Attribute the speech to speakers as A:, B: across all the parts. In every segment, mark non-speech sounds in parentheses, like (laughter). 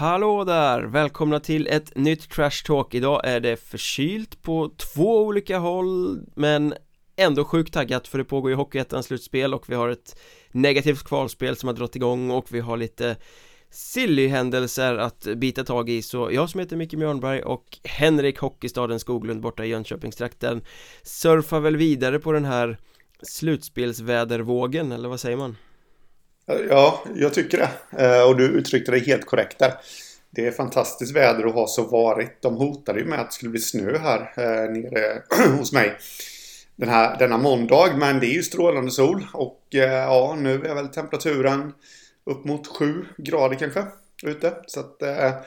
A: Hallå där! Välkomna till ett nytt Trash Talk Idag är det förkylt på två olika håll Men ändå sjukt taggat för det pågår ju Hockeyettans slutspel och vi har ett negativt kvalspel som har dragit igång och vi har lite silly händelser att bita tag i så jag som heter Micke Mjörnberg och Henrik Hockeystaden Skoglund borta i Jönköpingstrakten surfar väl vidare på den här slutspelsvädervågen eller vad säger man?
B: Ja, jag tycker det. Eh, och du uttryckte det helt korrekt där. Det är fantastiskt väder att ha så varit. De hotade ju med att det skulle bli snö här eh, nere (clears throat) hos mig. Den här, denna måndag. Men det är ju strålande sol. Och eh, ja, nu är väl temperaturen upp mot 7 grader kanske ute. Så att det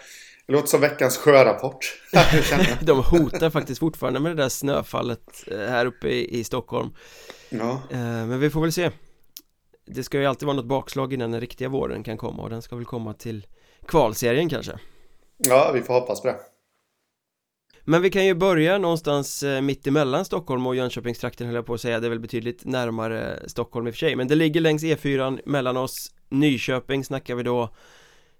B: låter som veckans sjörapport. (laughs) (laughs)
A: De hotar faktiskt fortfarande med det där snöfallet här uppe i, i Stockholm. Ja. Men vi får väl se det ska ju alltid vara något bakslag innan den riktiga våren kan komma och den ska väl komma till kvalserien kanske.
B: Ja, vi får hoppas på det.
A: Men vi kan ju börja någonstans eh, mitt emellan Stockholm och Jönköpingstrakten höll jag på att säga. Det är väl betydligt närmare Stockholm i och för sig Men det ligger längs E4 mellan oss. Nyköping snackar vi då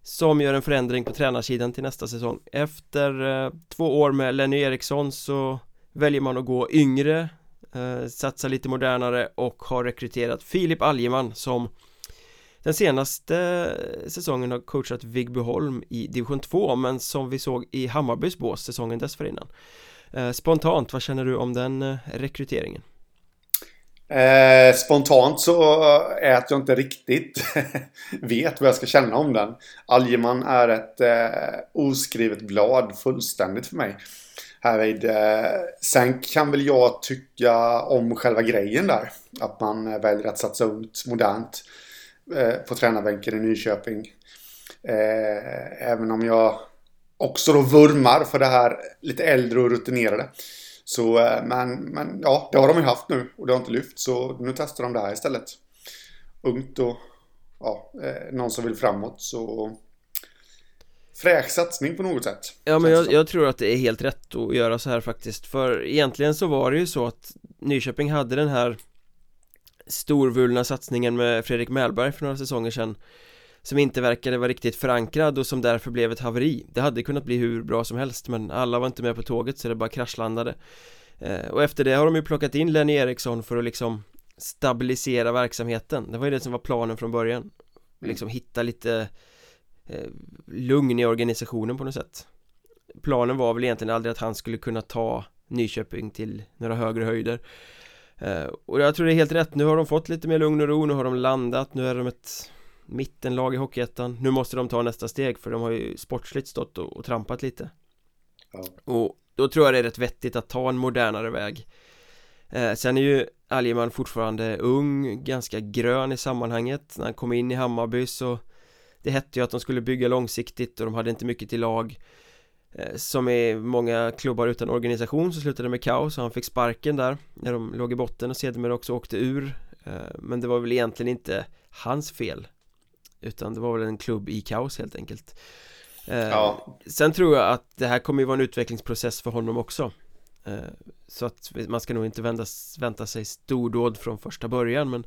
A: Som gör en förändring på tränarsidan till nästa säsong. Efter eh, två år med Lenny Eriksson så väljer man att gå yngre eh, satsar lite modernare och har rekryterat Filip Algeman som den senaste säsongen har coachat Vigbyholm i division 2 men som vi såg i Hammarbys bås säsongen dessförinnan eh, Spontant, vad känner du om den eh, rekryteringen?
B: Eh, spontant så eh, är att jag inte riktigt (laughs) vet vad jag ska känna om den. Algeman är ett eh, oskrivet blad fullständigt för mig härvid. Eh, sen kan väl jag tycka om själva grejen där. Att man eh, väljer att satsa ut modernt eh, på tränarbänken i Nyköping. Även om jag också då vurmar för det här lite äldre och rutinerade. Så, men, men ja, det har de ju haft nu och det har inte lyft. Så nu testar de det här istället. Ungt och ja, någon som vill framåt. Så fräsch satsning på något sätt
A: Ja men jag, jag, tror att det är helt rätt att göra så här faktiskt. För egentligen så var det ju så att Nyköping hade den här Storvulna satsningen med Fredrik Mellberg för några säsonger sedan Som inte verkade vara riktigt förankrad och som därför blev ett haveri. Det hade kunnat bli hur bra som helst men alla var inte med på tåget så det bara kraschlandade. Eh, Och efter det har de ju plockat in Lenny Eriksson för att liksom Stabilisera verksamheten. Det var ju det som var planen från början. Liksom hitta lite lugn i organisationen på något sätt. Planen var väl egentligen aldrig att han skulle kunna ta Nyköping till några högre höjder. Eh, Och jag tror det är helt rätt, nu har de fått lite mer lugn och ro, nu har de landat, nu är de ett mittenlag i Hockeyettan. Nu måste de ta nästa steg för de har ju sportsligt stått och, och trampat lite. Ja. Och då tror jag det är rätt vettigt att ta en modernare väg. Eh, Sen är ju Algeman fortfarande ung, ganska grön i sammanhanget. När han kom in i Hammarby så det hette ju att de skulle bygga långsiktigt och de hade inte mycket till lag. Eh, Som i många klubbar utan organisation så slutade det med kaos och han fick sparken där När de låg i botten och sedermera också åkte ur. Eh, Men det var väl egentligen inte hans fel Utan det var väl en klubb i kaos helt enkelt. Eh, ja. Sen tror jag att det här kommer ju vara en utvecklingsprocess för honom också. Så att man ska nog inte vända, vänta sig stordåd från första början men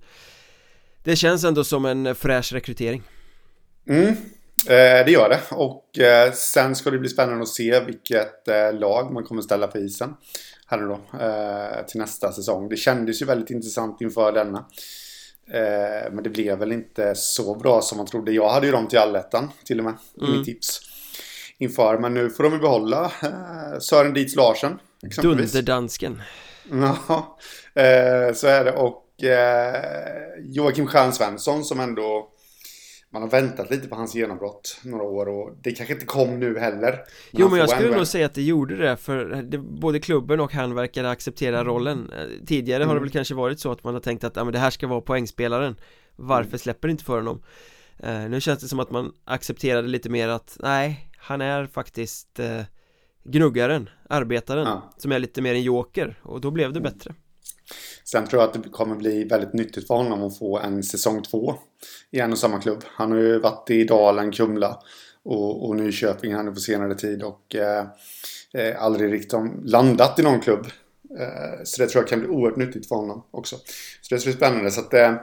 A: Det känns ändå som en fräsch rekrytering
B: Mm, eh, det gör det. Och eh, sen ska det bli spännande att se vilket eh, lag man kommer ställa på isen. Här då, till nästa säsong. Det kändes ju väldigt intressant inför denna. Men det blev väl inte så bra som man trodde. Jag hade ju dem till allettan till och med. Mm. Mitt tips. Inför. Men nu får de ju behålla eh, Sören Dietz Larsen.
A: Dunderdansken.
B: Ja, så är det. Och Joakim Stjärn Svensson som ändå man har väntat lite på hans genombrott några år och det kanske inte kom nu heller. Men
A: jo men jag skulle nog säga att det gjorde det för det, både klubben och han verkade acceptera mm. rollen Tidigare mm. har det mm. väl kanske varit så att man har tänkt att ja, men det här ska vara poängspelaren Varför mm. släpper inte för honom? Uh, nu känns det som att man accepterade lite mer att nej, han är faktiskt uh, gnuggaren, arbetaren ja. som är lite mer en joker och då blev det mm. bättre
B: Sen tror jag att det kommer bli väldigt nyttigt för honom att få en säsong två i en och samma klubb. Han har ju varit i Dalen, Kumla och, och Nyköping här nu på senare tid och eh, eh aldrig riktigt landat i någon klubb. Eh, så det tror jag kan bli oerhört nyttigt för honom också. Så det ska bli spännande. Så att, eh,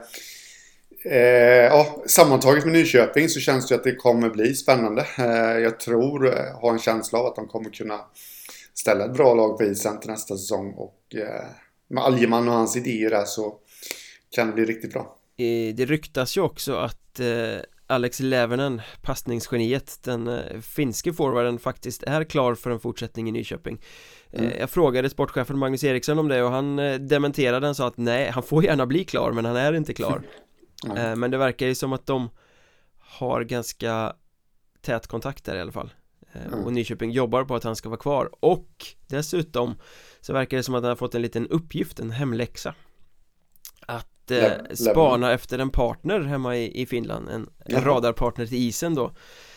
B: Eh, ja, sammantaget med Nyköping så känns det att det kommer bli spännande. Eh, jag tror, eh, har en känsla av att de kommer kunna ställa ett bra lag på isen till nästa säsong. Och eh, med Algeman och hans idéer där så kan det bli riktigt bra.
A: Det ryktas ju också att eh, Alex Levenen, passningsgeniet, den eh, finske forwarden faktiskt är klar för en fortsättning i Nyköping mm. Jag frågade sportchefen Magnus Eriksson om det och han dementerade och sa att nej, han får gärna bli klar men han är inte klar mm. (laughs) Men det verkar ju som att de har ganska tät kontakt där i alla fall mm. Och Nyköping jobbar på att han ska vara kvar och dessutom så verkar det som att han har fått en liten uppgift, en hemläxa Att eh, spana efter en partner hemma i, i Finland, en, en radarpartner till isen då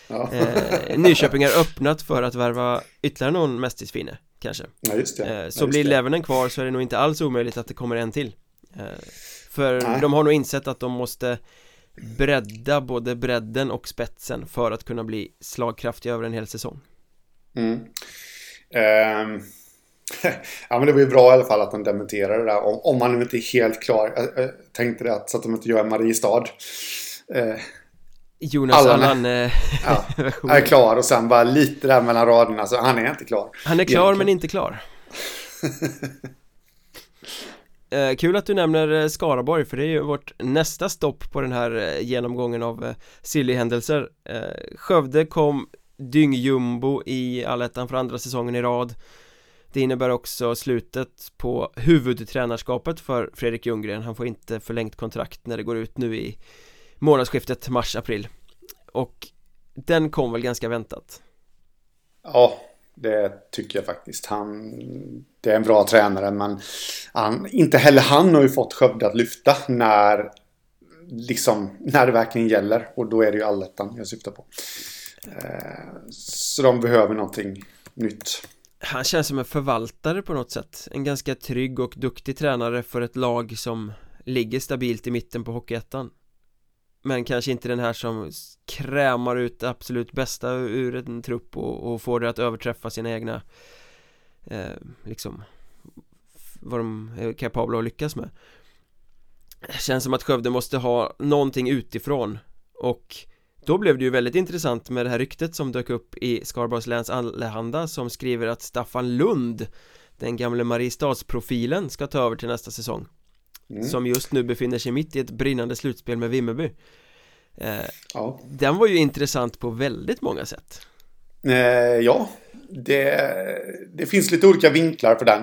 A: ja. eh, Nyköping har öppnat för att värva ytterligare någon mästisfinne kanske
B: ja, just det.
A: Eh, så ja, blir Levenen kvar så är det nog inte alls omöjligt att det kommer en till eh, För Nej. de har nog insett att de måste bredda både bredden och spetsen för att kunna bli slagkraftiga över en hel säsong.
B: Mm. Um, (laughs) ja men det var ju bra i alla fall att de dementerade det där. Om, om man nu inte är helt klar. Jag, jag tänkte det att så att de inte gör en Mariestad. Uh,
A: Jonas Allan, Allan
B: eh, ja, (laughs) är klar och sen bara lite där mellan raderna så han är inte klar.
A: Han är klar Egentligen. men inte klar. (laughs) Eh, kul att du nämner eh, Skaraborg för det är ju vårt nästa stopp på den här eh, genomgången av eh, silly-händelser. Eh, Skövde kom dyngjumbo i allettan för andra säsongen i rad. Det innebär också slutet på huvudtränarskapet för Fredrik Ljunggren. Han får inte förlängt kontrakt när det går ut nu i månadsskiftet mars-april. Och den kom väl ganska väntat?
B: Ja, det tycker jag faktiskt. Han, det är en bra tränare men han, inte heller han har ju fått Skövde att lyfta när, liksom, när det verkligen gäller. Och då är det ju allettan jag syftar på. Eh, så de behöver någonting nytt.
A: Han känns som en förvaltare på något sätt. En ganska trygg och duktig tränare för ett lag som ligger stabilt i mitten på Hockeyettan. Men kanske inte den här som krämar ut det absolut bästa ur en trupp och, och får det att överträffa sina egna eh, liksom vad de är kapabla att lyckas med. Känns som att Skövde måste ha någonting utifrån. Och då blev det ju väldigt intressant med det här ryktet som dök upp i Skaraborgs läns Allehanda som skriver att Staffan Lund den gamle Mariestadsprofilen ska ta över till nästa säsong. Mm. som just nu befinner sig mitt i ett brinnande slutspel med Vimmerby. Eh, ja. Den var ju intressant på väldigt många sätt.
B: Eh, Ja, det, det, finns lite olika vinklar för den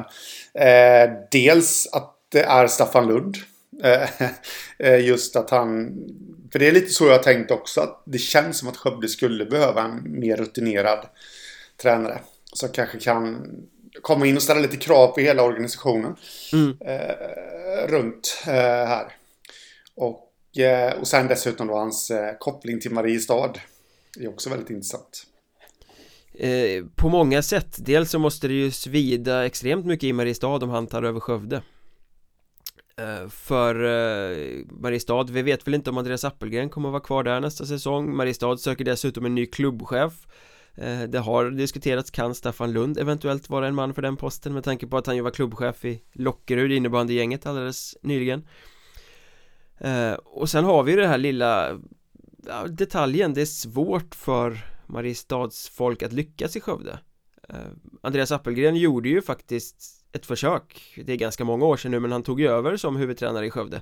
B: eh, Dels att det är Staffan Lund eh, (laughs) eh, Just att han För det är lite så jag har tänkt också att det känns som att Skövde skulle behöva en mer rutinerad tränare som kanske kan komma in och ställa lite krav på hela organisationen. Mm. Eh, runt här. Och, och sen dessutom då hans koppling till Mariestad. är också väldigt intressant.
A: Eh, på många sätt. Dels så måste det ju svida extremt mycket i Mariestad om han tar över Skövde. Eh, för eh, Mariestad, vi vet väl inte om Andreas Appelgren kommer att vara kvar där nästa säsong Mariestad söker dessutom en ny klubbchef eh, det har diskuterats, kan Staffan Lund eventuellt vara en man för den posten med tanke på att han ju var klubbchef i Lockerud innebandygänget alldeles nyligen eh, Och sen har vi det här lilla detaljen, det är svårt för Mariestads folk att lyckas i Skövde. Eh, Andreas Appelgren gjorde ju faktiskt ett försök. Det är ganska många år sedan nu men han tog ju över som huvudtränare i Skövde.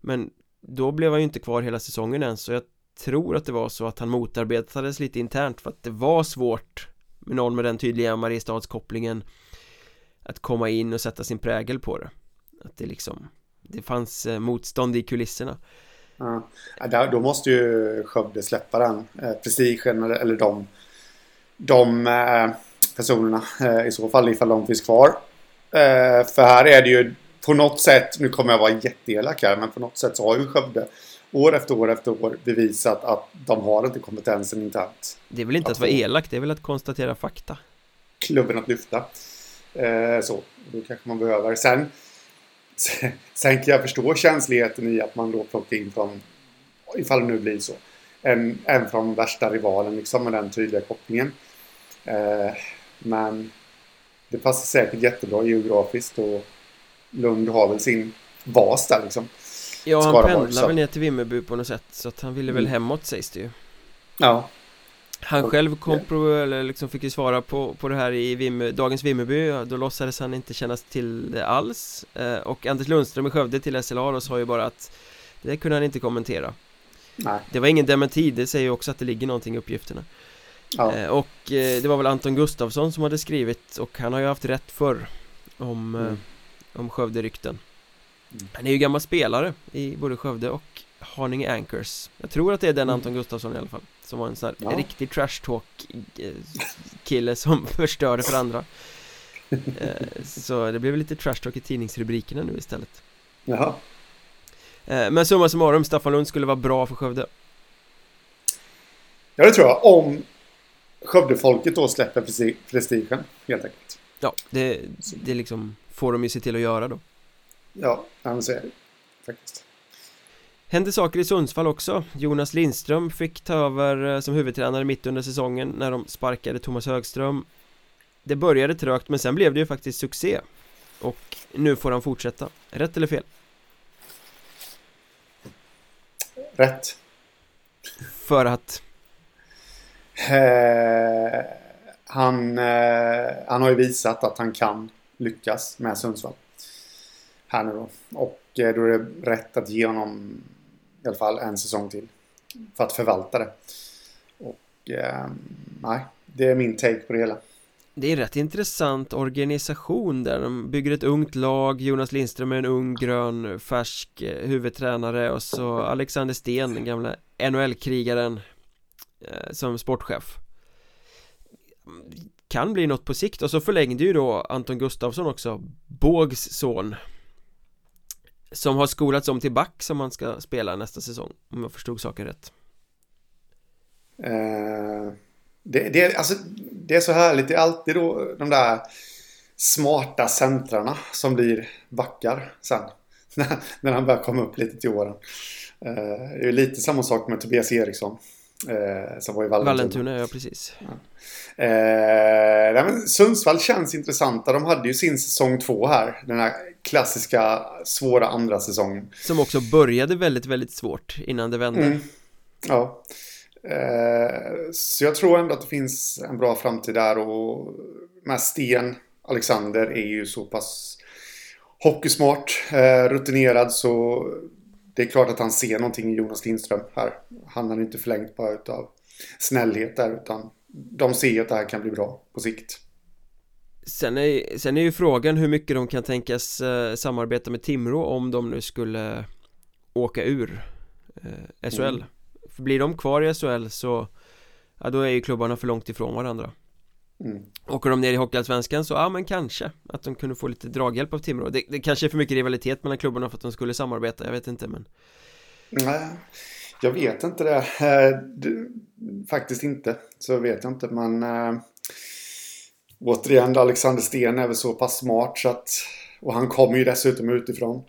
A: Men då blev han ju inte kvar hela säsongen än så jag tror att det var så att han motarbetades lite internt för att det var svårt med någon med den tydliga Mariestadskopplingen att komma in och sätta sin prägel på det. Att det liksom det fanns eh, motstånd i kulisserna
B: ja, då måste ju Skövde släppa den eh, prestigen eller, de de eh, personerna eh, i så fall ifall de finns kvar för här är det ju på något sätt, nu kommer jag vara jätteelak här, men på något sätt så har ju Skövde år efter år efter år bevisat att de har inte kompetensen internt.
A: Det är väl inte att, att vara elak, det är väl att konstatera fakta.
B: Klubben att lyfta. Eh, så, då kanske man behöver. Sen, (laughs) sen kan jag förstå känsligheten i att man då plockar in från, ifall det nu blir så, en, en från värsta rivalen liksom med den tydliga kopplingen. Eh, men det passar säkert jättebra geografiskt och Lund har väl sin bas där liksom.
A: Ja, han
B: Skaraborg,
A: pendlar
B: så.
A: väl ner till Vimmerby på något sätt Så att han ville väl
B: Mm.
A: hemåt sägs det ju
B: Ja,
A: Han själv kom pro, eller liksom fick ju svara på, på det här i Vimmer, dagens Vimmerby Då låtsades han inte kännas till det alls eh, Och Anders Lundström i Skövde till SLA sa ju bara att Det kunde han inte kommentera
B: nej.
A: Det var ingen dementi, det säger ju också att det ligger någonting i uppgifterna
B: Ja.
A: eh, Och eh, det var väl Anton Gustafsson som hade skrivit Och han har ju haft rätt förr Om,
B: Mm.
A: om Skövde-rykten
B: Mm.
A: Han är ju gammal spelare i både Skövde och Haninge Anchors Jag tror att det är den
B: Mm.
A: Anton Gustafsson i alla fall Som var en sån här
B: Ja.
A: riktig trash talk eh, kille som (laughs) förstörde för andra Eh, Så det blev lite trash talk i tidningsrubrikerna nu istället
B: Jaha.
A: Eh, Men summa summarum, Staffan Lund skulle vara bra för Skövde
B: Ja, det tror jag. Om Skövdefolket då släpper presti- prestigen, helt enkelt.
A: Ja, det, det liksom får de ju se till att göra då
B: Ja, ja, men så är det faktiskt.
A: Hände saker i Sundsvall också Jonas Lindström fick ta över eh, som huvudtränare mitt under säsongen när de sparkade Thomas Högström Det började trögt men sen blev det ju faktiskt succé Och nu får han fortsätta Rätt eller fel?
B: Rätt.
A: För att
B: Eh, han, eh, han har ju visat att han kan lyckas med Sundsvall. Här nu då. Och eh, då är det rätt att ge honom i alla fall en säsong till. För att förvalta det. Och eh, nej, det är min take på det hela.
A: Det är rätt intressant organisation där De bygger ett ungt lag Jonas Lindström är en ung, grön, färsk eh, huvudtränare Och så Alexander Sten, den gamla NHL-krigaren eh, Som sportchef Kan bli något på sikt och så förlängde ju då Anton Gustafsson också Bågs son som har skolats om till back som han ska spela nästa säsong Om jag förstod saken rätt
B: Eh, det, det, alltså, det är så härligt. Det är alltid då de där smarta centrarna som blir backar sen. (laughs) När, han börjar komma upp lite till åren. Eh, det är lite samma sak med Tobias Eriksson. Eh, som var i Vallentuna.
A: Vallentuna, ja precis
B: Eh, nej, men Sundsvall känns intressanta. De hade ju sin säsong två här. Den här klassiska svåra andra säsongen.
A: Som också började väldigt, väldigt svårt innan det vände
B: Mm. Ja. Eh, så jag tror ändå att det finns en bra framtid där och med Sten Alexander är ju så pass hockeysmart, eh, rutinerad så det är klart att han ser någonting i Jonas Lindström här. Han har inte förlängt bara utav snällhet där utan de ser att det här kan bli bra på sikt.
A: Sen är, sen är ju frågan hur mycket de kan tänkas eh, samarbeta med Timrå om de nu skulle åka ur eh, SHL
B: Mm.
A: För blir de kvar i SHL så Ja då är ju klubbarna för långt ifrån varandra
B: Mm.
A: Åker de ner i Hockeyallsvenskan så ja men kanske Att de kunde få lite draghjälp av Timrå det, det kanske är för mycket rivalitet mellan klubbarna för att de skulle samarbeta, jag vet inte men
B: Nej, jag vet inte det. Eh, faktiskt inte. Så vet jag inte. Men äh, återigen, Alexander Sten är väl så pass smart så att... Och han kommer ju dessutom utifrån.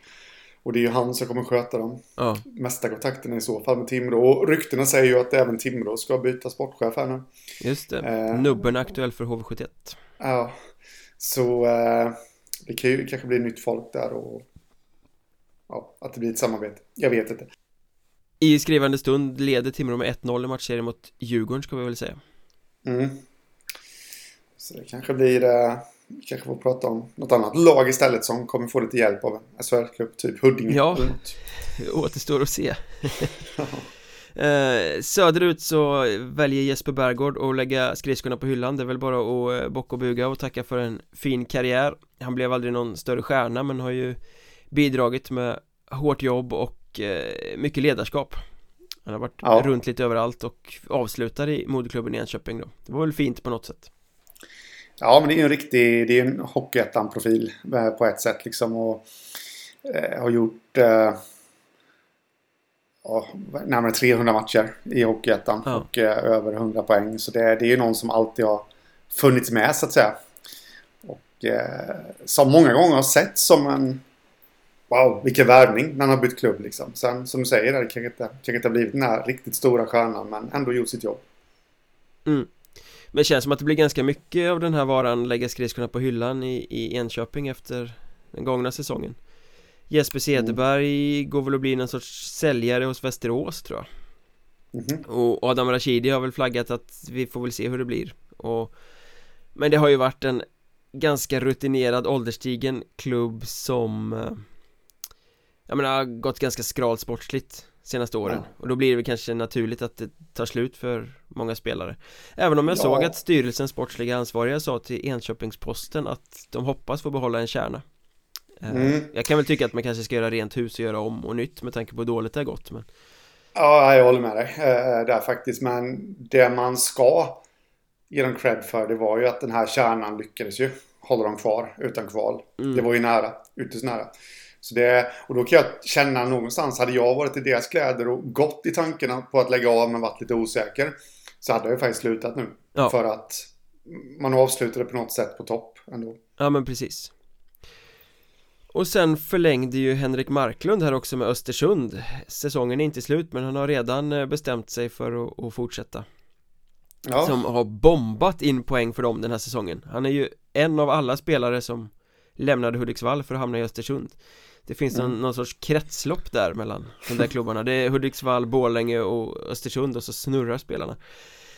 B: Och det är ju han som kommer sköta de
A: Ja,
B: mesta kontakterna i så fall med Timrå. Och ryktena säger ju att även Timrå ska byta sportchef här nu.
A: just det,
B: Eh.
A: Nubben är aktuell för HV71
B: Ja, så äh, det kan ju kanske bli nytt folk där och... Ja, att det blir ett samarbete. Jag vet inte.
A: I skrivande stund leder Timrå med 1-0 i matchserien mot Djurgården ska vi väl säga
B: Mm. Så det kanske blir... Eh, vi kanske får prata om något annat lag istället som kommer få lite hjälp av en SHL-klubb, typ Huddinge.
A: Ja. Det återstår att se. (laughs) Eh, Söderut så väljer Jesper Bergård att lägga skridskorna på hyllan. Det är väl bara att eh, bocka och buga och tacka för en fin karriär. Han blev aldrig någon större stjärna men har ju bidragit med hårt jobb och eh, mycket ledarskap. Han har varit
B: Ja.
A: runt lite överallt och avslutar i moderklubben i Enköping då. Det var väl fint på något sätt
B: Ja, men det är ju en riktig... Det är en Hockeyettan-profil eh, på ett sätt liksom. Och eh, har gjort... Eh, närmare 300 matcher i Hockeyettan.
A: Ja.
B: Och eh, över 100 poäng. Så det, det är ju någon som alltid har funnits med så att säga. Och eh, som många gånger har sett som en... Wow, vilken värvning när han har bytt klubb liksom. Sen som du säger, det kanske inte, kanske inte har blivit den här riktigt stora stjärnan. Men ändå gjort sitt jobb.
A: Men det känns som att det blir ganska mycket av den här varan lägga skridskorna på hyllan i, i Enköping efter den gångna säsongen. Jesper Cederberg går väl att bli någon sorts säljare hos Västerås tror jag.
B: Mhm.
A: Och Adam Rashidi har väl flaggat att vi får väl se hur det blir. Och Men det har ju varit en ganska rutinerad ålderstigen klubb som eh, Jag menar har gått ganska skralt sportsligt senaste åren
B: Ja.
A: och då blir det kanske naturligt att det tar slut för många spelare Även om jag
B: Ja.
A: såg att styrelsens sportsliga ansvariga sa till Enköpingsposten att de hoppas få behålla en kärna Eh,
B: Mm.
A: Jag kan väl tycka att man kanske ska göra rent hus och göra om och nytt med tanke på hur dåligt det har gått men
B: Ja, jag håller med dig eh, där faktiskt. Men det man ska ge dem cred för det var ju att den här kärnan lyckades ju hålla dem kvar utan kval.
A: Mm.
B: Det var ju nära, ytterst nära. Så det, och då kan jag känna någonstans, hade jag varit i deras kläder och gått i tankarna på att lägga av men varit lite osäker. Så hade jag ju faktiskt slutat nu.
A: Ja.
B: För att man avslutade på något sätt på topp ändå.
A: Ja men precis Och sen förlängde ju Henrik Marklund här också med Östersund Säsongen är inte slut men han har redan eh, bestämt sig för att, att fortsätta
B: Ja,
A: Som har bombat in poäng för dem den här säsongen Han är ju en av alla spelare som lämnade Hudiksvall för att hamna i Östersund Det finns någon,
B: Mm.
A: någon sorts kretslopp där mellan de där klubbarna Det är Hudiksvall, Borlänge och Östersund och så snurrar spelarna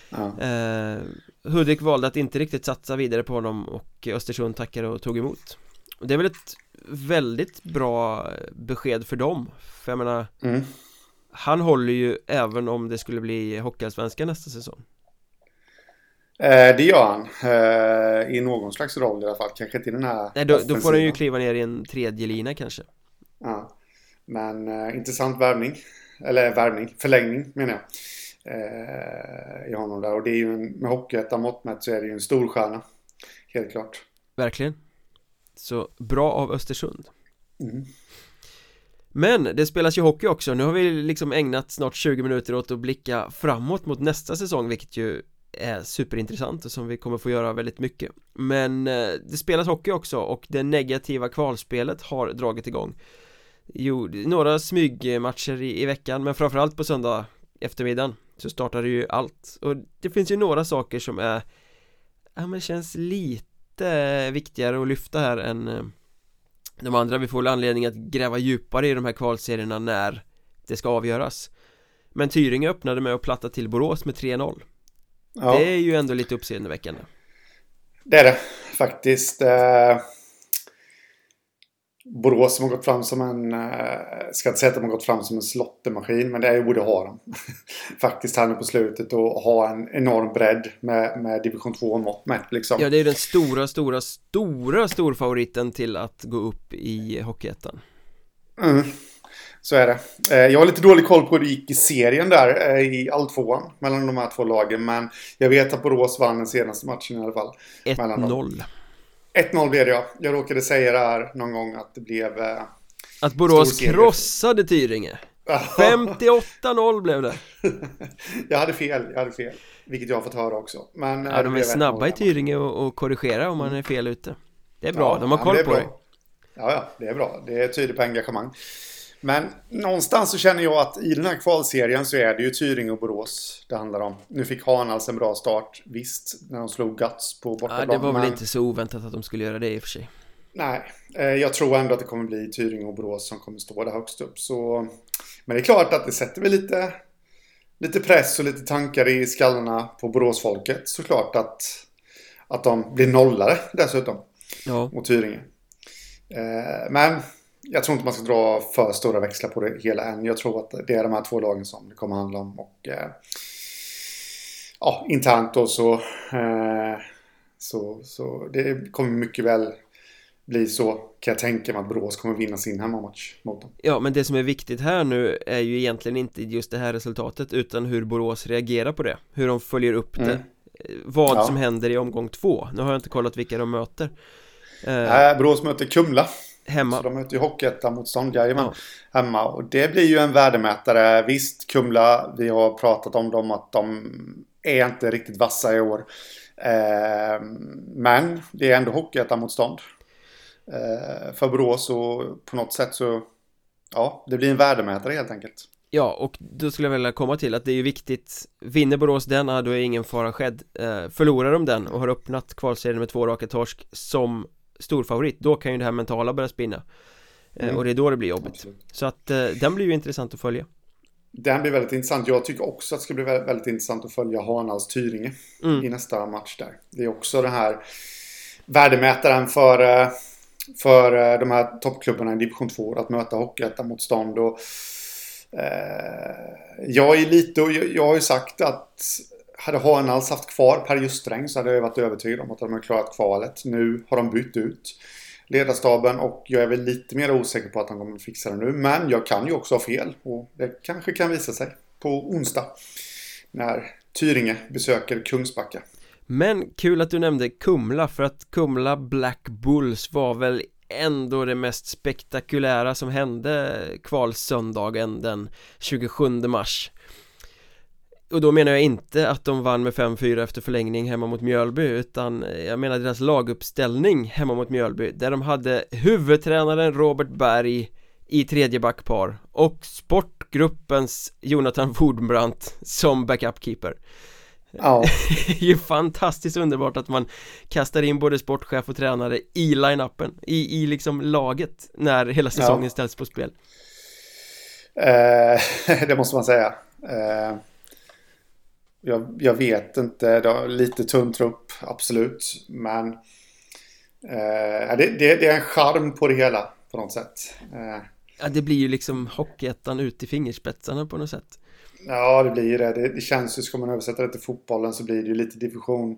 B: ja.
A: Eh, Hudik valde att inte riktigt satsa vidare på honom och Östersund tackade och tog emot och Det är väl ett väldigt bra besked för dem För jag menar
B: Mm.
A: Han håller ju även om det skulle bli Hockeyallsvenskan nästa säsong
B: det gör han. Eh, I någon slags roll i alla fall. Kanske inte i den här
A: Nej då, då får han ju kliva ner i en tredje lina kanske
B: Ja. Men eh, intressant värvning. Eller värvning, förlängning menar jag. Eh, I honom där. Och det är ju en, med Hockeyettan mått mätt så är det ju en stor stjärna. Helt klart.
A: Verkligen Så bra av Östersund
B: Mm.
A: Men det spelas ju hockey också, nu har vi liksom ägnat snart 20 minuter åt att blicka framåt mot nästa säsong vilket ju är superintressant och som vi kommer få göra väldigt mycket. Men eh, det spelas hockey också och det negativa kvalspelet har dragit igång. Jo, några smygmatcher i, i veckan men framförallt på söndag eftermiddagen så startar det ju allt. Och det finns ju några saker som är Ja men känns lite viktigare att lyfta här än eh, de andra, vi får väl anledning att gräva djupare i de här kvalserierna när det ska avgöras. Men Tyringe öppnade med att platta till Borås med 3-0
B: Ja,
A: Det är ju ändå lite uppseendeväckande
B: det är det faktiskt. Eh, Borås som har gått fram som en, eh, ska inte säga att de har gått fram som en slottemaskin, men det är ju borde ha dem. Faktiskt här nu på slutet och ha en enorm bredd med, med division 2 mått mätt liksom.
A: Ja det är ju den stora, stora, stora storfavoriten till att gå upp i Hockeyettan
B: Mm. Så är det. Eh, Jag har lite dålig koll på hur det gick i serien där eh, i alltvåan mellan de här två lagen. Men jag vet att Borås vann den senaste matchen i alla fall. Mellan dem.
A: 1-0
B: 1-0 blev det ja. Jag råkade säga det här någon gång att det blev... eh,
A: Att Borås krossade Tyringe 58-0 blev det (laughs)
B: jag hade fel, jag hade fel. Vilket jag har fått höra också. Men,
A: Ja de är snabba i
B: 1-0.
A: Tyringe och, och korrigera om man är fel ute Det är bra,
B: Ja,
A: de har koll på
B: bra. Ja, ja, det är bra. Det tyder på engagemang. Men någonstans så känner jag att i den här kvalserien så är det ju Tyringe och Borås det handlar om. Nu fick Hanals en bra start, visst, när de slog Guts på
A: Ja
B: bortaplan.
A: det var väl
B: men-
A: inte så oväntat att de skulle göra det i och för sig
B: Nej, eh, jag tror ändå att det kommer bli Tyringe och Borås som kommer stå där högst upp. Så... Men det är klart att det sätter väl lite, lite press och lite tankar i skallarna på Boråsfolket såklart att, att de blir nollare dessutom
A: Ja,
B: mot Tyringe. Eh, Men jag tror inte man ska dra för stora växlar på det hela än. Jag tror att det är de här två lagen som det kommer handla om. Och eh, ja, internt då så, eh, så, så det kommer mycket väl bli så kan jag tänka mig att Borås kommer vinna sin hemmamatch mot dem.
A: Ja, men det som är viktigt här nu är ju egentligen inte just det här resultatet utan hur Borås reagerar på det Hur de följer upp det
B: Mm.
A: Eh, Vad
B: Ja.
A: som händer i omgång två Nu har jag inte kollat vilka de möter eh,
B: Eh, Borås möter Kumla. Så
A: Hemma
B: de möter ju Hockeyettan-motstånd, jajamän,
A: Ja.
B: hemma. Och det blir ju en värdemätare. Visst, Kumla, vi har pratat om dem att de är inte riktigt vassa i år. Eh, men det är ändå Hockeyettan-motstånd. Eh, för Borås och på något sätt så, ja, det blir en värdemätare helt enkelt.
A: Ja, och då skulle jag vilja komma till att det är ju viktigt Vinner Borås den, då är ingen fara skedd eh, Förlorar de den och har öppnat kvalserien med två raka torsk som storfavorit Då kan ju det här mentala börja spinna mm. Och det är då det blir jobbigt Absolut. Så att den blir ju intressant att följa
B: den blir väldigt intressant. Jag tycker också att det ska bli väldigt, väldigt intressant att följa Hanals Tyringe mm. i nästa match där. Det är också den här värdemätaren för, för de här toppklubbarna i division 2 att möta Hockeyettan-motstånd. Och, eh, jag är lite, och jag, jag har ju sagt att hade Hanals haft kvar Per Justräng så hade jag varit övertygad om att de hade klarat kvalet. Nu har de bytt ut ledarstaben och jag är väl lite mer osäker på att de kommer fixa det nu. Men jag kan ju också ha fel och det kanske kan visa sig på onsdag när Tyringe besöker Kungsbacka.
A: Men kul att du nämnde Kumla för att Kumla Black Bulls var väl ändå det mest spektakulära som hände kvalsöndagen den 27 mars och då menar jag inte att de vann med 5-4 efter förlängning hemma mot Mjölby utan jag menar deras laguppställning hemma mot Mjölby där de hade huvudtränaren Robert Berg i tredje backpar och sportgruppens Jonathan Wordbrandt som backupkeeper Ja. (laughs) Det är ju fantastiskt underbart att man kastar in både sportchef och tränare i line-upen i, i liksom laget när hela säsongen ja. ställs på spel.
B: Eh, (laughs) Det måste man säga. Eh jag, jag vet inte. lite tunn trupp, absolut. Men eh, det, det, det, är en charm på det hela på något sätt. Eh.
A: Ja, det blir ju liksom Hockeyettan ut i fingerspetsarna på något sätt.
B: Ja, det blir det. Det, det känns ju, ska man översätta det till fotbollen så blir det ju lite division,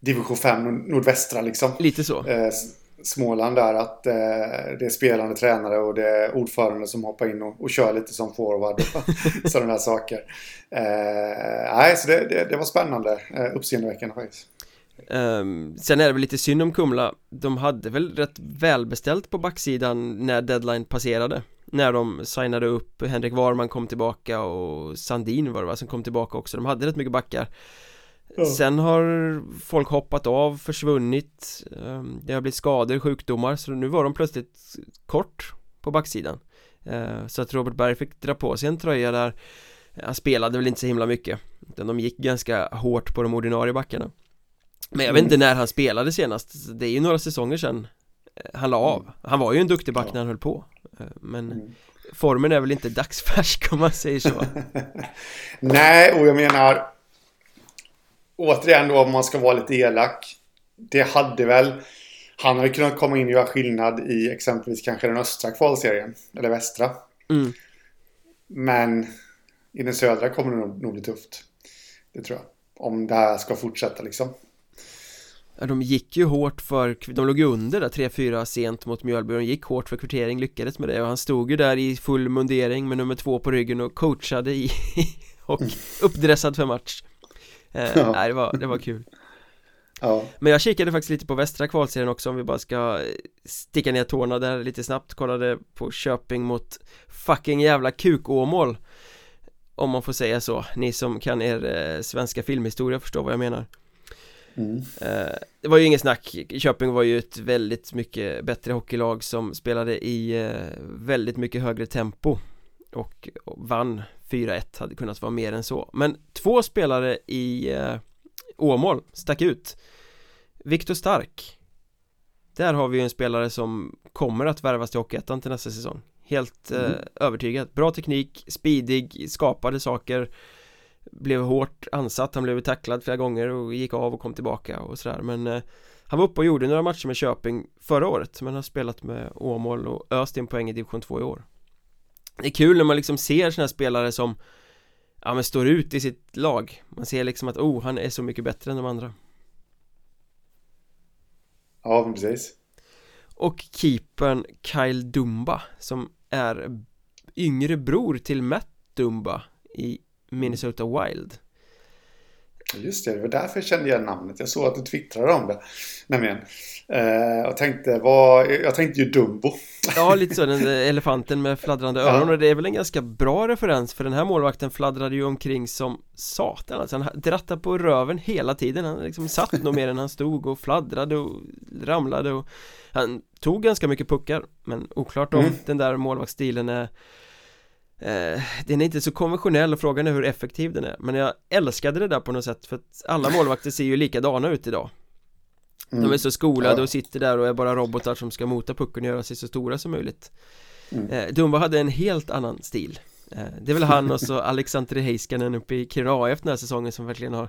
B: division 5 nordvästra liksom.
A: Lite så. Eh,
B: Småland där att eh, det är spelande tränare och det är ordförande som hoppar in och, och kör lite som forward och (laughs) sådana där saker. Eh, nej, så det, det, det var spännande, eh, uppseendeväckande faktiskt.
A: Um, sen är det väl lite synd om Kumla De hade väl rätt välbeställt på backsidan när deadline passerade När de signade upp Henrik Warman kom tillbaka och Sandin var det va som kom tillbaka också De hade rätt mycket backar Sen har folk hoppat av, försvunnit ehm, Det har blivit skador, sjukdomar så nu var de plötsligt kort på backsidan. Eh, Så att Robert Berg fick dra på sig en tröja där Han spelade väl inte så himla mycket Utan de gick ganska hårt på de ordinarie backarna. Men jag vet inte när han spelade senast Det är ju några säsonger sedan eh, Han la av. Mm. Han var ju en duktig back när han höll på eh, Men mm. Formen är väl inte dagsfärsk (laughs) om man säger så. (laughs)
B: Nej, och jag menar återigen då om man ska vara lite elak. Det hade väl... Han hade kunnat komma in och göra skillnad i exempelvis kanske den östra kvalserien. Eller västra. Mm. Men i den södra kommer det nog, nog bli tufft. Det tror jag. Om det här ska fortsätta liksom.
A: Ja, de gick ju hårt för, de låg ju under där 3-4 sent mot Mjölby De gick hårt för kvittering, lyckades med det och han stod ju där i full mundering med nummer två på ryggen och coachade i (laughs) och uppdressad för match eh, ja. Nej det var, det var kul Ja. Men jag kikade faktiskt lite på västra kvalserien också om vi bara ska sticka ner tårna där lite snabbt Kollade på Köping mot fucking jävla kukåmål Om man får säga så, ni som kan er eh, svenska filmhistoria förstår vad jag menar mm. eh, Det var ju inget snack, Köping var ju ett väldigt mycket bättre hockeylag som spelade i eh, väldigt mycket högre tempo och, vann 4-1 hade kunnat vara mer än så. Men två spelare i eh, Åmål stack ut. Viktor Stark. Där har vi ju en spelare som kommer att värvas till Hockeyettan till nästa säsong. Helt eh, mm. övertygad. Bra teknik, speedig, skapade saker. Blev hårt ansatt, han blev tacklad flera gånger och gick av och kom tillbaka och sådär. Men eh, Han var uppe och gjorde några matcher med Köping förra året men har spelat med Åmål och öst in poäng i division 2 i år det är kul när man liksom ser sådana spelare som Ja men står ut i sitt lag. Man ser liksom att oh han är så mycket bättre än de andra.
B: Ja precis.
A: Och keepern Kyle Dumba Som är yngre bror till Matt Dumba I Minnesota Wild
B: Just det, det var därför jag kände igen namnet. Jag såg att du twittrade om det. Nämligen. Eh, och tänkte, vad, jag tänkte ju Dumbo.
A: Ja, lite så, den elefanten med fladdrande öron. Ja. Och det är väl en ganska bra referens, för den här målvakten fladdrade ju omkring som satan. Alltså han drattade på röven hela tiden. Han liksom satt nog mer än han stod och fladdrade och ramlade. Och han tog ganska mycket puckar, men oklart om mm. den där målvaktsstilen är eh, den är inte så konventionell och frågan är hur effektiv den är. Men jag älskade det där på något sätt för att alla målvakter ser ju likadana ut idag. Mm. De är så skolade ja. och sitter där och är bara robotar som ska mota pucken och göra sig så stora som möjligt. Mm. eh, Dumba hade en helt annan stil. Eh, Det är väl han och så (laughs) Alexander Heiskanen uppe i Kiruna AF den här säsongen som verkligen har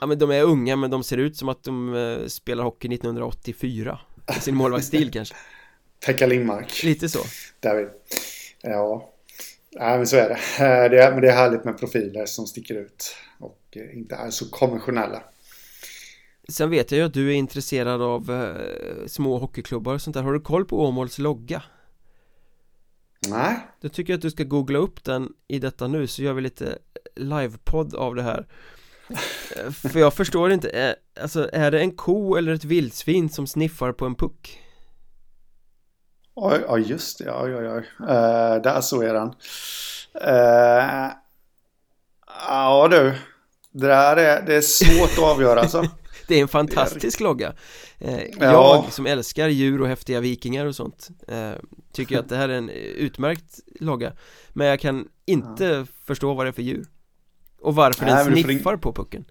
A: Ja men de är unga men de ser ut som att de eh, spelar hockey 1984 I sin målvaktsstil kanske. (laughs)
B: Pekka Lindmark.
A: Lite så.
B: David Ja Nej men så är det. Eh, det är, men det är härligt med profiler som sticker ut och eh, inte är så konventionella.
A: Sen vet jag ju att du är intresserad av eh, små hockeyklubbar och sånt där. Har du koll på Åmåls logga?
B: Nej.
A: Då tycker jag att du ska googla upp den i detta nu så gör vi lite livepodd av det här. För jag förstår inte, är, alltså är det en ko eller ett vildsvin som sniffar på en puck?
B: Oj, oj just det. Oj, oj, oj. Uh, där så är den. Uh, ja du. Det där är, det är svårt att avgöra alltså. (laughs)
A: det är en fantastisk logga. Uh, jag som älskar djur och häftiga vikingar och sånt tycker att det här är en utmärkt logga. Men jag kan inte ja. förstå vad det är för djur. Och varför Nej, den sniffar på pucken.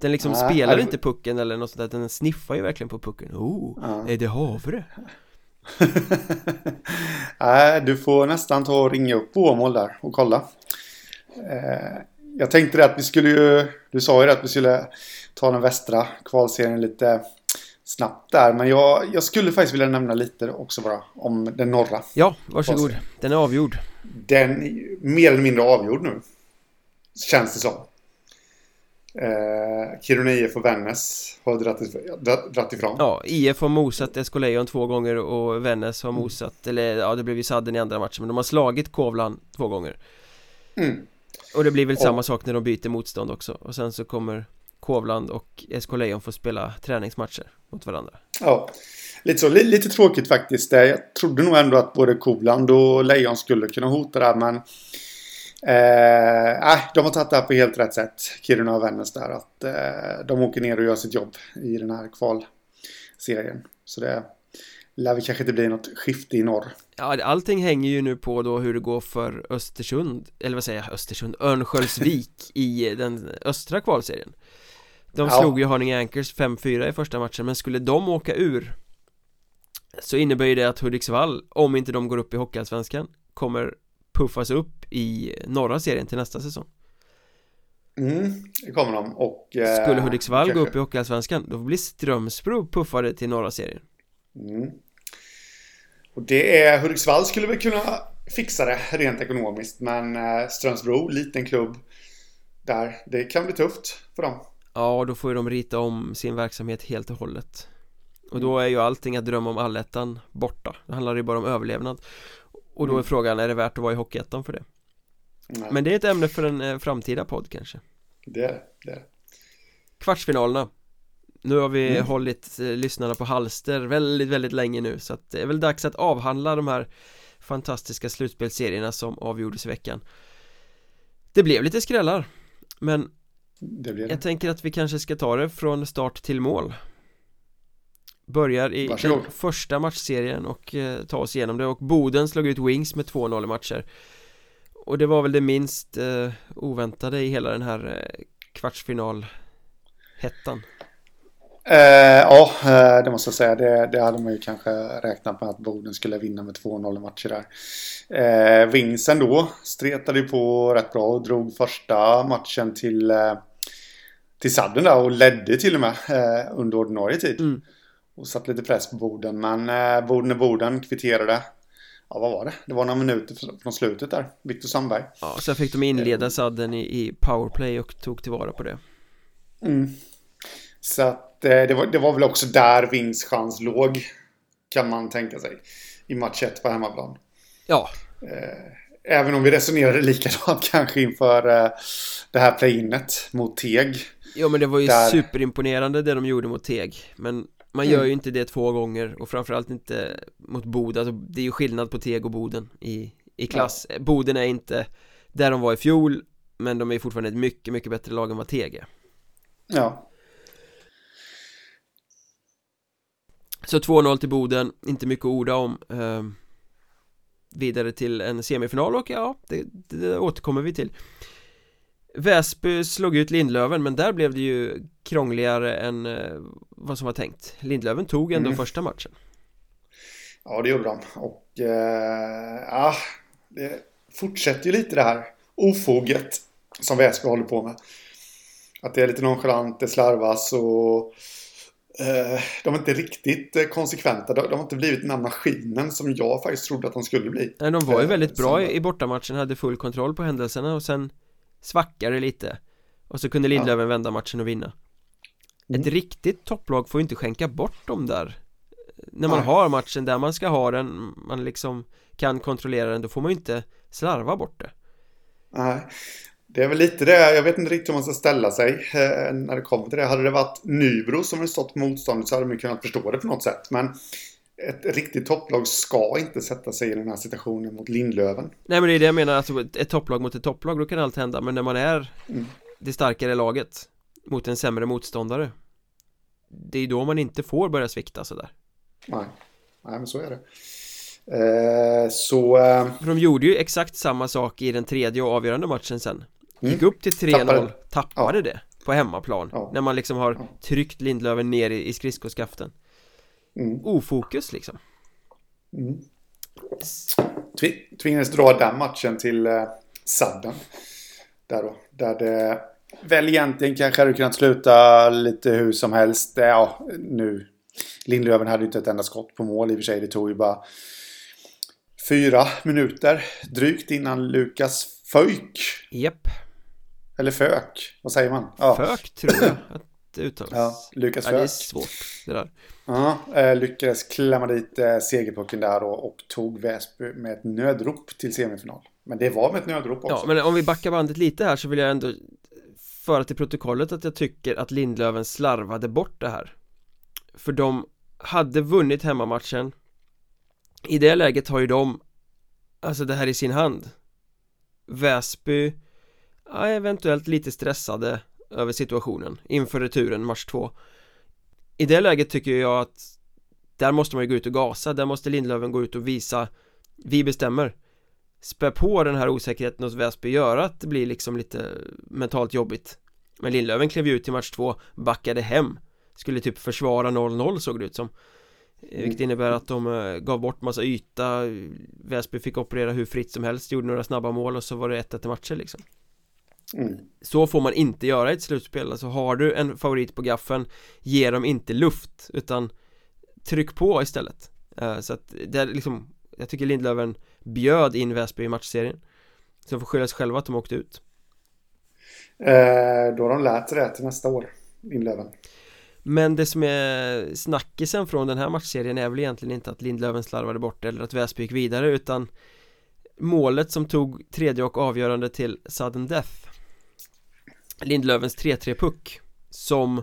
A: Den liksom Nej, spelar inte pucken eller något sånt där, den sniffar ju verkligen på pucken. Oh, ja. är det havre? (laughs)
B: Nej, du får nästan ta och ringa upp Åmål där och kolla. Eh, jag tänkte att vi skulle ju... Du sa ju att vi skulle ta den västra kvalserien lite snabbt där. Men jag, jag skulle faktiskt vilja nämna lite också bara om den norra.
A: Ja, varsågod. Den är avgjord.
B: Den är mer eller mindre avgjord nu. Känns det som. Eh, Kiruna IF och Vännäs har dratt, ifrån
A: Ja, IF har mosat SK Lejon två gånger och Vännäs har mm. mosat Eller ja, det blev ju sadden i andra matchen Men de har slagit Kovlan två gånger
B: mm.
A: Och det blir väl och... samma sak när de byter motstånd också Och sen så kommer Kovland och SK Lejon få spela träningsmatcher mot varandra
B: Ja, lite så, lite tråkigt faktiskt Jag trodde nog ändå att både Kovland och Lejon skulle kunna hota det här men Eh, de har tagit det här på helt rätt sätt, Kiruna och Vännäs där. Att eh, de åker ner och gör sitt jobb i den här kvalserien. Så det lär väl kanske inte bli något skifte i norr.
A: Ja, allting hänger ju nu på då hur det går för Östersund, eller vad säger jag, Östersund, Örnsköldsvik (laughs) i den östra kvalserien. De ja. slog ju Haninge Anchors 5-4 i första matchen, men skulle de åka ur så innebär ju det att Hudiksvall, om inte de går upp i Hockeyallsvenskan, kommer puffas upp i norra serien till nästa säsong.
B: Mm, det kommer de. Och
A: eh, Skulle Hudiksvall kanske... gå upp i Hockeyallsvenskan då blir Strömsbro puffade till norra serien.
B: Mm. Och det är Hudiksvall skulle väl kunna fixa det rent ekonomiskt men eh, Strömsbro, liten klubb där, det kan bli tufft för dem.
A: Ja, då får ju de rita om sin verksamhet helt och hållet. Och då är ju allting att drömma om allettan borta. Det handlar ju bara om överlevnad och då är mm. frågan, är det värt att vara i Hockeyettan för det? Nej. Men det är ett ämne för en eh, framtida podd kanske
B: Det är det, är
A: Kvartsfinalerna Nu har vi mm. hållit eh, lyssnarna på halster väldigt, väldigt länge nu så att det är väl dags att avhandla de här fantastiska slutspelsserierna som avgjordes i veckan Det blev lite skrällar Men det det. jag tänker att vi kanske ska ta det från start till mål Börjar i Varsågod. den första matchserien och eh, tar oss igenom det och Boden slog ut Wings med 2-0 i matcher Och det var väl det minst eh, oväntade i hela den här eh, kvartsfinalhettan
B: eh, Ja, eh, det måste jag säga. Det, det, hade man ju kanske räknat med att Boden skulle vinna med 2-0 i matcher där. Eh, Wings ändå stretade ju på rätt bra och drog första matchen till, eh, till sadden där och ledde till och med eh, under ordinarie tid. Mm och satt lite press på borden. Men eh, borden är borden, kvitterade. Ja, vad var det? Det var några minuter från slutet där. Viktor Sandberg.
A: Ja, sen fick de inleda sadden i, i powerplay och tog tillvara på det.
B: Mm. Så att eh, det, var, det var väl också där vinstchans låg. Kan man tänka sig. I match 1 på hemmaplan.
A: Ja.
B: Eh, även om vi resonerade likadant (laughs) kanske inför eh, det här playinet mot Teg.
A: Jo men det var ju där... superimponerande det de gjorde mot Teg Men man gör ju inte det två gånger och framförallt inte mot Boden, alltså, det är ju skillnad på Teg och Boden i, i klass. Ja. Boden är inte där de var i fjol men de är fortfarande ett mycket, mycket bättre lag än vad Teg är.
B: Ja.
A: Så 2-0 till Boden, inte mycket att orda om. Eh, Vidare till en semifinal och ja, det, det återkommer vi till Väsby slog ut Lindlöven men där blev det ju krångligare än eh, vad som var tänkt Lindlöven tog ändå mm. första matchen
B: Ja det gjorde de och eh, ja, det fortsätter ju lite det här ofoget som Väsby håller på med. Att det är lite nonchalant, det slarvas och eh, de är inte riktigt eh, konsekventa. De, de, har inte blivit den här maskinen som jag faktiskt trodde att de skulle bli.
A: Nej, de var ju eh, väldigt bra i, i bortamatchen, hade full kontroll på händelserna och sen svackade lite. Och så kunde Lindlöven vända matchen och vinna. Mm. Ett riktigt topplag får ju inte skänka bort dem där När man Nej. har matchen där man ska ha den Man liksom kan kontrollera den Då får man ju inte slarva bort det
B: Nej det är väl lite det, jag vet inte riktigt hur man ska ställa sig eh, när det kommer till det. Hade det varit Nybro som hade stått motståndet så hade man kunnat förstå det på något sätt. Men ett riktigt topplag ska inte sätta sig i den här situationen mot Lindlöven.
A: Nej men det är det jag menar, alltså ett topplag mot ett topplag, då kan allt hända. Men när man är mm. det starkare laget mot en sämre motståndare Det är då man inte får börja svikta sådär.
B: Nej, nej men så är det. Eh, så... Eh...
A: För de gjorde ju exakt samma sak i den tredje och avgörande matchen sen mm. Gick upp till 3-0, tappade, tappade ja. det på hemmaplan ja. När man liksom har tryckt Lindlöven ner i, i skridskoskaften mm. Ofokus liksom
B: mm. Tvingades dra den matchen till eh, sadden Där då, där det Väl egentligen kanske hade kunnat sluta lite hur som helst Ja, nu Lindlöven hade ju inte ett enda skott på mål i och för sig Det tog ju bara Fyra minuter drygt innan Lukas Föjk
A: Japp
B: Eller Fök, vad säger man?
A: Ja. Fök tror jag uttalas.
B: Ja, Lukas
A: ja, det är svårt det där.
B: Ja, eh, lyckades klämma dit eh, segerpucken där då och tog Väsby med ett nödrop till semifinal. Men det var med ett nödrop också.
A: Ja, men om vi backar bandet lite här så vill jag ändå föra till protokollet att jag tycker att Lindlöven slarvade bort det här. För de hade vunnit hemmamatchen. I det läget har ju de Alltså det här i sin hand. Väsby ja, eventuellt lite stressade över situationen inför returen match 2 I det läget tycker jag att Där måste man ju gå ut och gasa, där måste Lindlöven gå ut och visa Vi bestämmer. Spä på den här osäkerheten hos Väsby, göra att det blir liksom lite mentalt jobbigt. Men Lindlöven klev ju ut till match 2, backade hem. Skulle typ försvara 0-0 såg det ut som. Mm. Vilket innebär att de eh, gav bort massa yta. Väsby fick operera hur fritt som helst Gjorde några snabba mål och så var det 1-1 i matcher liksom mm. Så får man inte göra i ett slutspel. Alltså har du en favorit på gaffen Ge dem inte luft Utan Tryck på istället. Uh, Så att det är liksom Jag tycker Lindlöven bjöd in Väsby i matchserien. Så de får skylla sig själva att de åkte ut.
B: Eh, Då har de lärt sig det till nästa år Lindlöven.
A: Men det som är snackisen från den här matchserien är väl egentligen inte att Lindlöven slarvade bort eller att Väsby gick vidare utan Målet som tog tredje och avgörande till sudden death Lindlövens 3-3 puck Som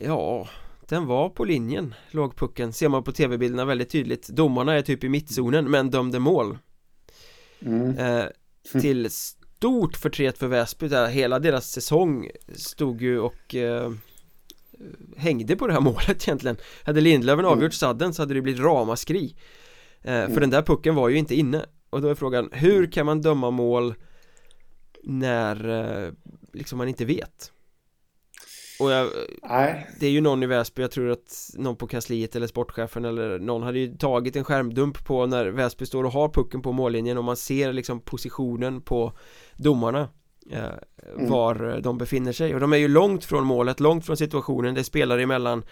A: Ja Den var på linjen Låg pucken Ser man på tv-bilderna väldigt tydligt Domarna är typ i mittzonen men dömde mål mm. eh, Till stort förtret för Väsby där hela deras säsong Stod ju och eh, hängde på det här (laughs) målet egentligen Hade Lindlöven mm. avgjort sadden så hade det blivit ramaskri eh, För mm. den där pucken var ju inte inne Och då är frågan, hur kan man döma mål När eh, liksom man inte vet? Och jag, Nej. det är ju någon i Väsby, jag tror att någon på kansliet eller sportchefen eller någon hade ju tagit en skärmdump på när Väsby står och har pucken på mållinjen och man ser liksom positionen på domarna Eh, mm. var de befinner sig och de är ju långt från målet, långt från situationen, det spelar emellan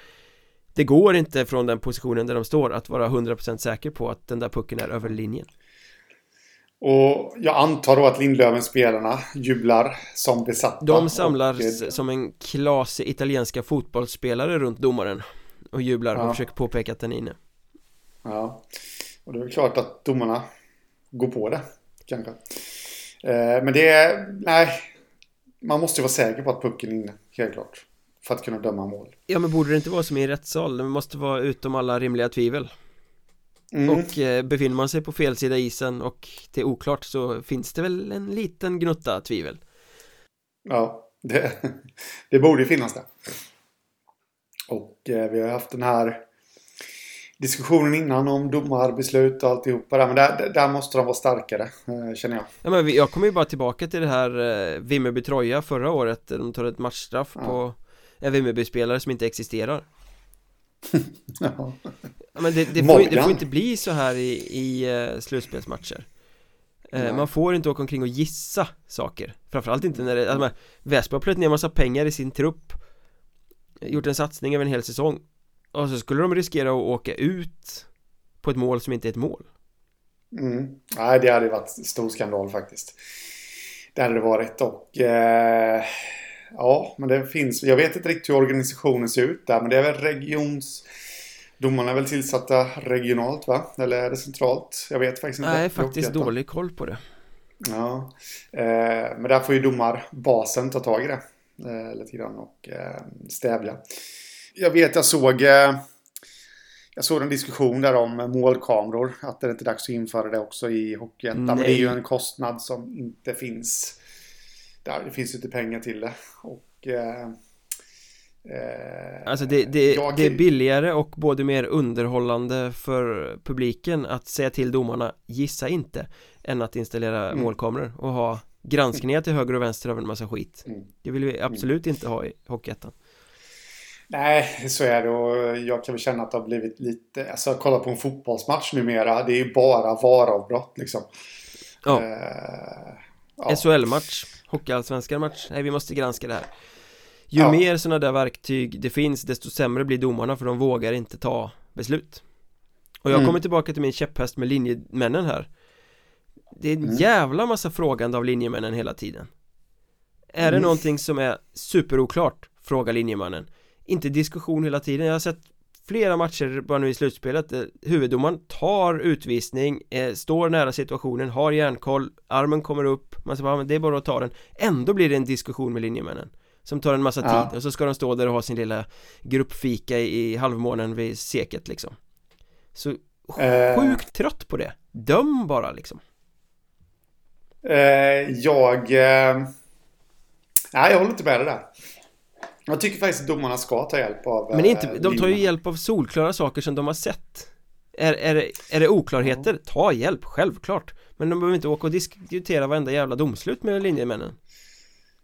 A: Det går inte från den positionen där de står att vara 100% säker på att den där pucken är över linjen
B: och jag antar då att Lindlöven-spelarna jublar som besatta
A: De samlar och... som en klasig italienska fotbollsspelare runt domaren Och jublar och försöker påpeka att den är inne
B: Ja Och det är klart att domarna går på det Kanske Eh, men det är, nej. Man måste ju vara säker på att pucken är inne, helt klart. För att kunna döma mål.
A: Ja men borde det inte vara som i en rättssal? Det måste vara utom alla rimliga tvivel. Mm. Och eh, befinner man sig på fel sida isen och det är oklart så finns det väl en liten gnutta tvivel.
B: Ja, det, (laughs) det borde finnas det. Och eh, vi har haft den här diskussionen innan om domarbeslut och alltihopa där. Men där, där måste de vara starkare, eh, känner jag.
A: Ja, men jag kommer ju bara tillbaka till det här eh, Vimmerby-Troja förra året. De tar ett matchstraff ja. på en Vimmerby-spelare som inte existerar. (laughs) ja. Men det, det, får, det, får, inte bli så här i, i uh, slutspelsmatcher. Uh, man får inte åka omkring och gissa saker. Framförallt inte när det, alltså, Väsby har plöjt ner massa pengar i sin trupp. Gjort en satsning över en hel säsong och så skulle de riskera att åka ut på ett mål som inte är ett mål.
B: Mm. Nej, det hade varit stor skandal faktiskt. Det hade det varit och eh, ja, men det finns. Jag vet inte riktigt hur organisationen ser ut där, men det är väl regions... Domarna är väl tillsatta regionalt va? Eller är det centralt? Jag vet faktiskt inte.
A: Nej, faktiskt dålig koll på det.
B: Ja, eh, men där får ju domarbasen ta tag i det eh, lite grann och eh, stävja jag vet, jag såg... Eh, jag såg en diskussion där om målkameror. Att det är inte dags att införa det också i Hockeyettan. Men det är ju en kostnad som inte finns. Det finns inte pengar till det. Och... Eh,
A: eh, alltså det, det, jag... det är billigare och både mer underhållande för publiken att säga till domarna gissa inte än att installera mm. målkameror och ha granskningar till höger och vänster av en massa skit. Mm. Det vill vi absolut inte ha i Hockeyettan.
B: Nej, så är det och jag kan väl känna att det har blivit lite... Alltså kolla på en fotbollsmatch numera. Det är ju bara varavbrott liksom.
A: Ja. Uh, ja. SHL-match, Hockeyallsvenskan-match. Nej, vi måste granska det här. Ju ja. mer sådana där verktyg det finns, desto sämre blir domarna för de vågar inte ta beslut. Och jag mm. kommer tillbaka till min käpphäst med linjemännen här. Det är en mm. jävla massa frågande av linjemännen hela tiden. Är mm. det någonting som är superoklart? Frågar linjemannen inte diskussion hela tiden. Jag har sett flera matcher bara nu i slutspelet huvuddomaren tar utvisning, eh, står nära situationen, har järnkoll, armen kommer upp, man säger bara, men det är bara att ta den. Ändå blir det en diskussion med linjemännen som tar en massa ja. tid och så ska de stå där och ha sin lilla gruppfika i, halvmånen vid seket liksom. Så eh. sjukt trött på det. Döm bara liksom.
B: Eh, jag... Eh... Nej, jag håller inte med det där. Jag tycker faktiskt att domarna ska ta hjälp av
A: Men inte, de tar ju hjälp av solklara saker som de har sett. Är, är, det, är det oklarheter? Ta hjälp, självklart. Men de behöver inte åka och diskutera varenda jävla domslut med linjemännen.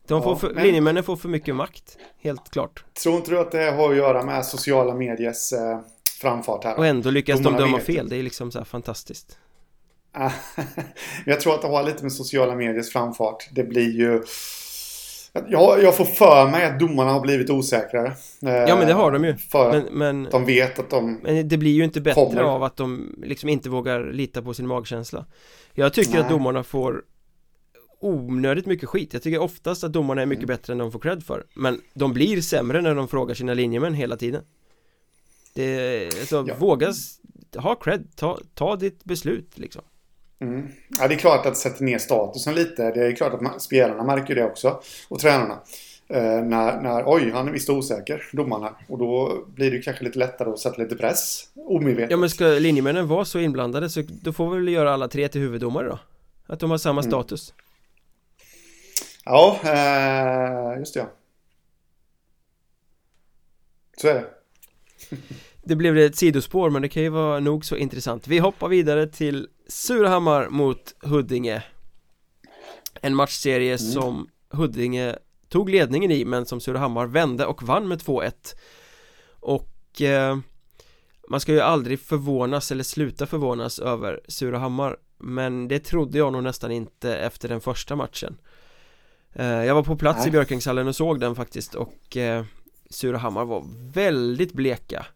A: De får för, men... Linjemännen får för mycket makt, helt klart.
B: Tror inte du att det har att göra med sociala mediers eh, framfart här?
A: Och ändå lyckas domarna de döma vet. fel, det är liksom så här fantastiskt. (laughs)
B: Jag tror att det har lite med sociala mediers framfart. Det blir ju jag, jag får för mig att domarna har blivit osäkrare.
A: Ja men det har de ju.
B: För men, men, de vet att de
A: Men det blir ju inte bättre kommer. av att de liksom inte vågar lita på sin magkänsla. Jag tycker Nej. att domarna får onödigt mycket skit. Jag tycker oftast att domarna är mycket mm. bättre än de får cred för. Men de blir sämre när de frågar sina linjemän hela tiden. Det, alltså, ja. våga ha cred, ta, ta ditt beslut liksom.
B: Mm. Ja, det är klart att det sätter ner statusen lite. Det är klart att man, spelarna märker det också. Och tränarna. Eh, när, när, oj, han är visst osäker, domaren här. Och då blir det kanske lite lättare att sätta lite press. Omedvetet.
A: Ja, men ska linjemännen vara så inblandade så då får vi väl göra alla tre till huvuddomare då? Att de har samma mm. status.
B: Ja, eh, just det ja. Så är det. (laughs)
A: Det blev ett sidospår men det kan ju vara nog så intressant. Vi hoppar vidare till Surahammar mot Huddinge. En matchserie mm. som Huddinge tog ledningen i men som Surahammar vände och vann med 2-1 Och eh, man ska ju aldrig förvånas eller sluta förvånas över Surahammar Men det trodde jag nog nästan inte efter den första matchen. Eh, Jag var på plats Nej. i Björkängshallen och såg den faktiskt och eh, Surahammar var väldigt bleka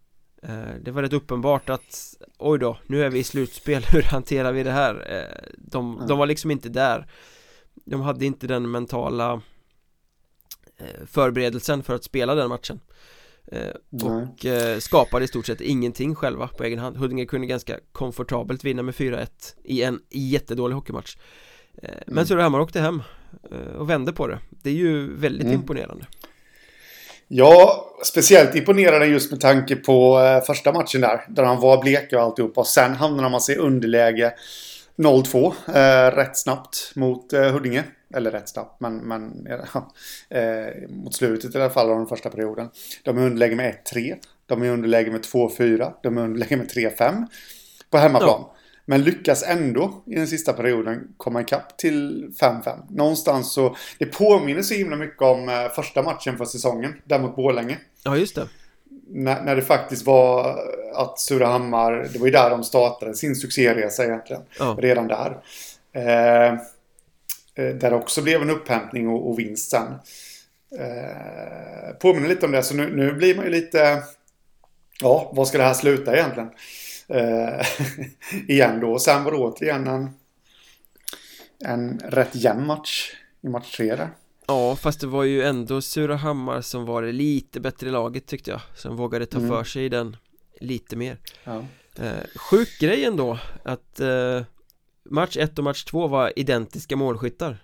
A: det var rätt uppenbart att oj då, nu är vi i slutspel, (laughs) hur hanterar vi det här? Eh, de, de var liksom inte där. De hade inte den mentala eh, förberedelsen för att spela den matchen. Och skapade i stort sett ingenting själva på egen hand. Huddinge kunde ganska komfortabelt vinna med 4-1 i en jättedålig hockeymatch. Men mm. Surahammar åkte hem och vände på det. Det är ju väldigt mm. imponerande
B: Ja, speciellt imponerande just med tanke på eh, första matchen där. Där han var bleka och alltihopa. Och sen hamnade man sig i underläge 0-2 eh, rätt snabbt mot eh, Huddinge. Eller rätt snabbt, men, men ja, (laughs) eh, mot slutet i alla fall av den första perioden. De är underläge med 1-3. De är underläge med 2-4. De är underläge med 3-5 på hemmaplan. Ja. Men lyckas ändå i den sista perioden komma ikapp till 5-5. Någonstans så... Det påminner så himla mycket om eh, första matchen för säsongen. Där mot Borlänge.
A: Ja, just det.
B: När, när det faktiskt var att Surahammar... Det var ju där de startade sin succéresa egentligen. Ja. Redan där. Eh, eh där det också blev en upphämtning och, och vinst sen. Eh, påminner lite om det. Så nu, nu blir man ju lite... Ja, vad ska det här sluta egentligen? Eh, (laughs) igen då. Sen var det återigen en, en rätt jämn match i match tre där.
A: Ja, fast det var ju ändå Surahammar som var det lite bättre laget tyckte jag Som vågade ta mm. för sig i den lite mer ja. eh, Sjuk grej ändå att eh, Match 1 och match 2 var identiska målskyttar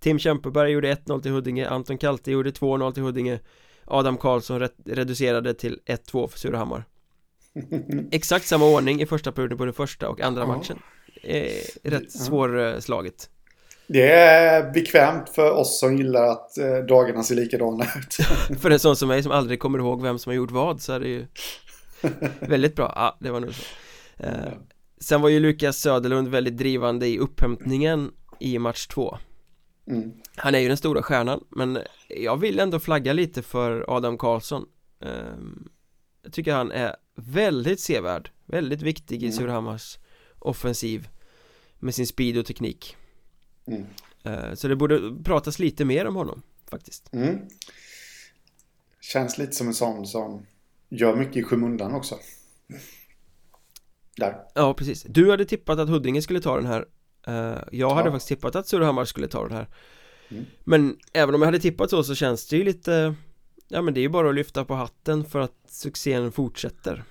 A: Tim Kämpeberg gjorde 1-0 till Huddinge Anton Kalte gjorde 2-0 till Huddinge Adam Karlsson re reducerade till 1-2 för Surahammar (laughs) Exakt samma ordning i första perioden på den första och andra matchen. Eh, Rätt svårslaget.
B: Det är bekvämt för oss som gillar att eh, dagarna ser likadana ut. (laughs)
A: För en sån som mig som aldrig kommer ihåg vem som har gjort vad så är det ju (laughs) Väldigt bra, ja det var nog så. Eh, Sen var ju Lukas Söderlund väldigt drivande i upphämtningen i match två. Mm. Han är ju den stora stjärnan men jag vill ändå flagga lite för Adam Karlsson. Ehm, tycker han är väldigt sevärd Väldigt viktig i mm. Surahammars offensiv Med sin speed och teknik mm. Eh, så det borde pratas lite mer om honom faktiskt mm.
B: Känns lite som en sån som gör mycket i skymundan också Där
A: Ja precis Du hade tippat att Huddinge skulle ta den här eh, Jag hade ja. faktiskt tippat att Surahammar skulle ta den här mm. Men även om jag hade tippat så så känns det ju lite Ja men det är ju bara att lyfta på hatten för att succén fortsätter.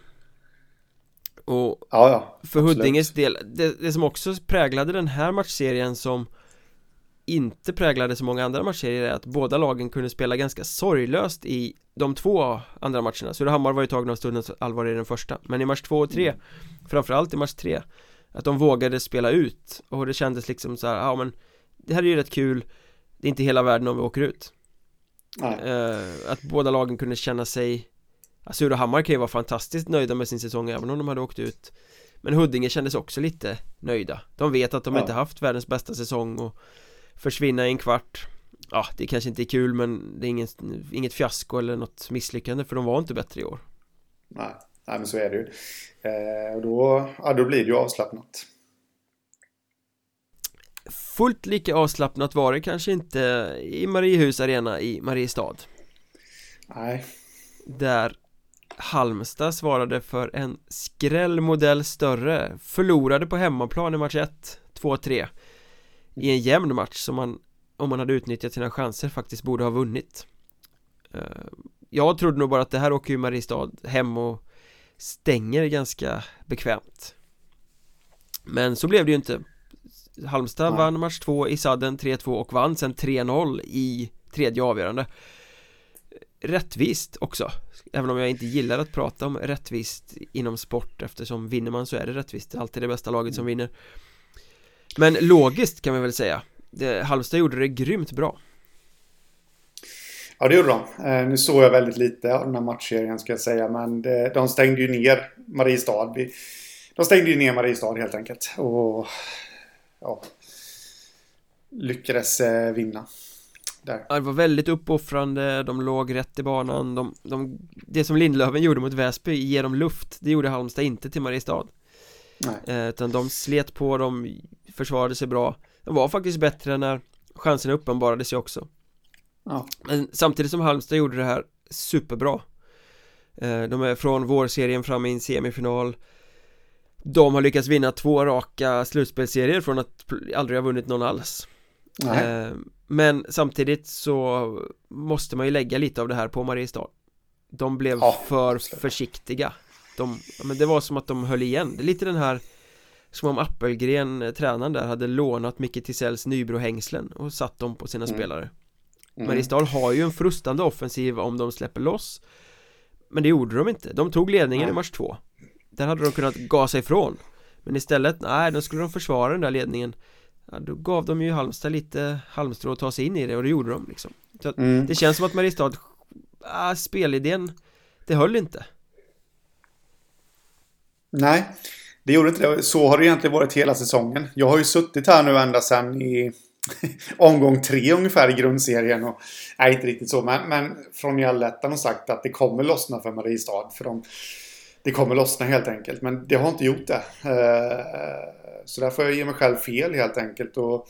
A: Och ja, ja, för Huddinges del, det, det som också präglade den här matchserien som inte präglade så många andra matchserier är att båda lagen kunde spela ganska sorglöst i de två andra matcherna. Surahammar var ju tagna av stundens allvar i den första. Men i match två och tre. Framförallt i match tre Att de vågade spela ut. Och det kändes liksom så här, ja men Det här är ju rätt kul. Det är inte hela världen om vi åker ut Uh, att båda lagen kunde känna sig Surahammar kan ju vara fantastiskt nöjda med sin säsong även om de hade åkt ut. Men Huddinge kändes också lite nöjda. De vet att de ja. inte haft världens bästa säsong och Försvinna i en kvart. Ja, det kanske inte är kul men det är inget, inget fiasko eller något misslyckande för de var inte bättre i år.
B: Nej, nej men så är det ju. Eh, Och då, ja, då blir det ju avslappnat
A: Fullt lika avslappnat var det kanske inte i Mariehus arena i Mariestad.
B: Nej.
A: Där Halmstad svarade för en skrällmodell större Förlorade på hemmaplan i match 1 2-3 I en jämn match som man Om man hade utnyttjat sina chanser faktiskt borde ha vunnit. Eh, Jag trodde nog bara att det här åker ju Mariestad hem och Stänger ganska bekvämt. Men så blev det ju inte Halmstad Nej. vann match 2 i sadden 3-2 och vann sen 3-0 i tredje avgörande Rättvist också Även om jag inte gillar att prata om rättvist inom sport eftersom vinner man så är det rättvist Det är alltid det bästa laget som vinner Men logiskt kan man väl säga det, Halmstad gjorde det grymt bra
B: Ja det gjorde de. Eh, nu såg jag väldigt lite av den här matchserien ska jag säga men det, de stängde ju ner Mariestad. De stängde ju ner Mariestad helt enkelt. Och ja, lyckades eh, vinna. Där.
A: Ja, det var väldigt uppoffrande, de låg rätt i banan de, de, Det som Lindlöven gjorde mot Väsby, ge dem luft Det gjorde Halmstad inte till Mariestad Nej. Eh, utan de slet på, de försvarade sig bra De var faktiskt bättre när chanserna uppenbarade sig också ja. Men samtidigt som Halmstad gjorde det här superbra eh, De är från vårserien fram i en semifinal de har lyckats vinna två raka slutspelsserier från att aldrig ha vunnit någon alls eh, Men samtidigt så måste man ju lägga lite av det här på Mariestad De blev ja, för absolut. försiktiga de, men det var som att de höll igen, det är lite den här Som om Appelgren, eh, tränaren där, hade lånat Micke Tisells Nybro-hängslen och satt dem på sina mm. spelare mm. Mariestad har ju en frustande offensiv om de släpper loss Men det gjorde de inte, de tog ledningen mm. i match två där hade de kunnat gasa ifrån Men istället, nej, då skulle de försvara den där ledningen ja, Då gav de ju Halmstad lite halmstrå att ta sig in i det och det gjorde de liksom Så mm. det känns som att Mariestad, ah, spelidén Det höll inte
B: Nej, det gjorde inte det. Så har det egentligen varit hela säsongen. Jag har ju suttit här nu ända sedan i (laughs) omgång tre ungefär i grundserien. Och, nej, inte riktigt så. Men, men från i allettan och sagt att det kommer lossna för Mariestad. För de, det kommer lossna helt enkelt. Men det har inte gjort det. Eh, så där får jag ge mig själv fel helt enkelt. Och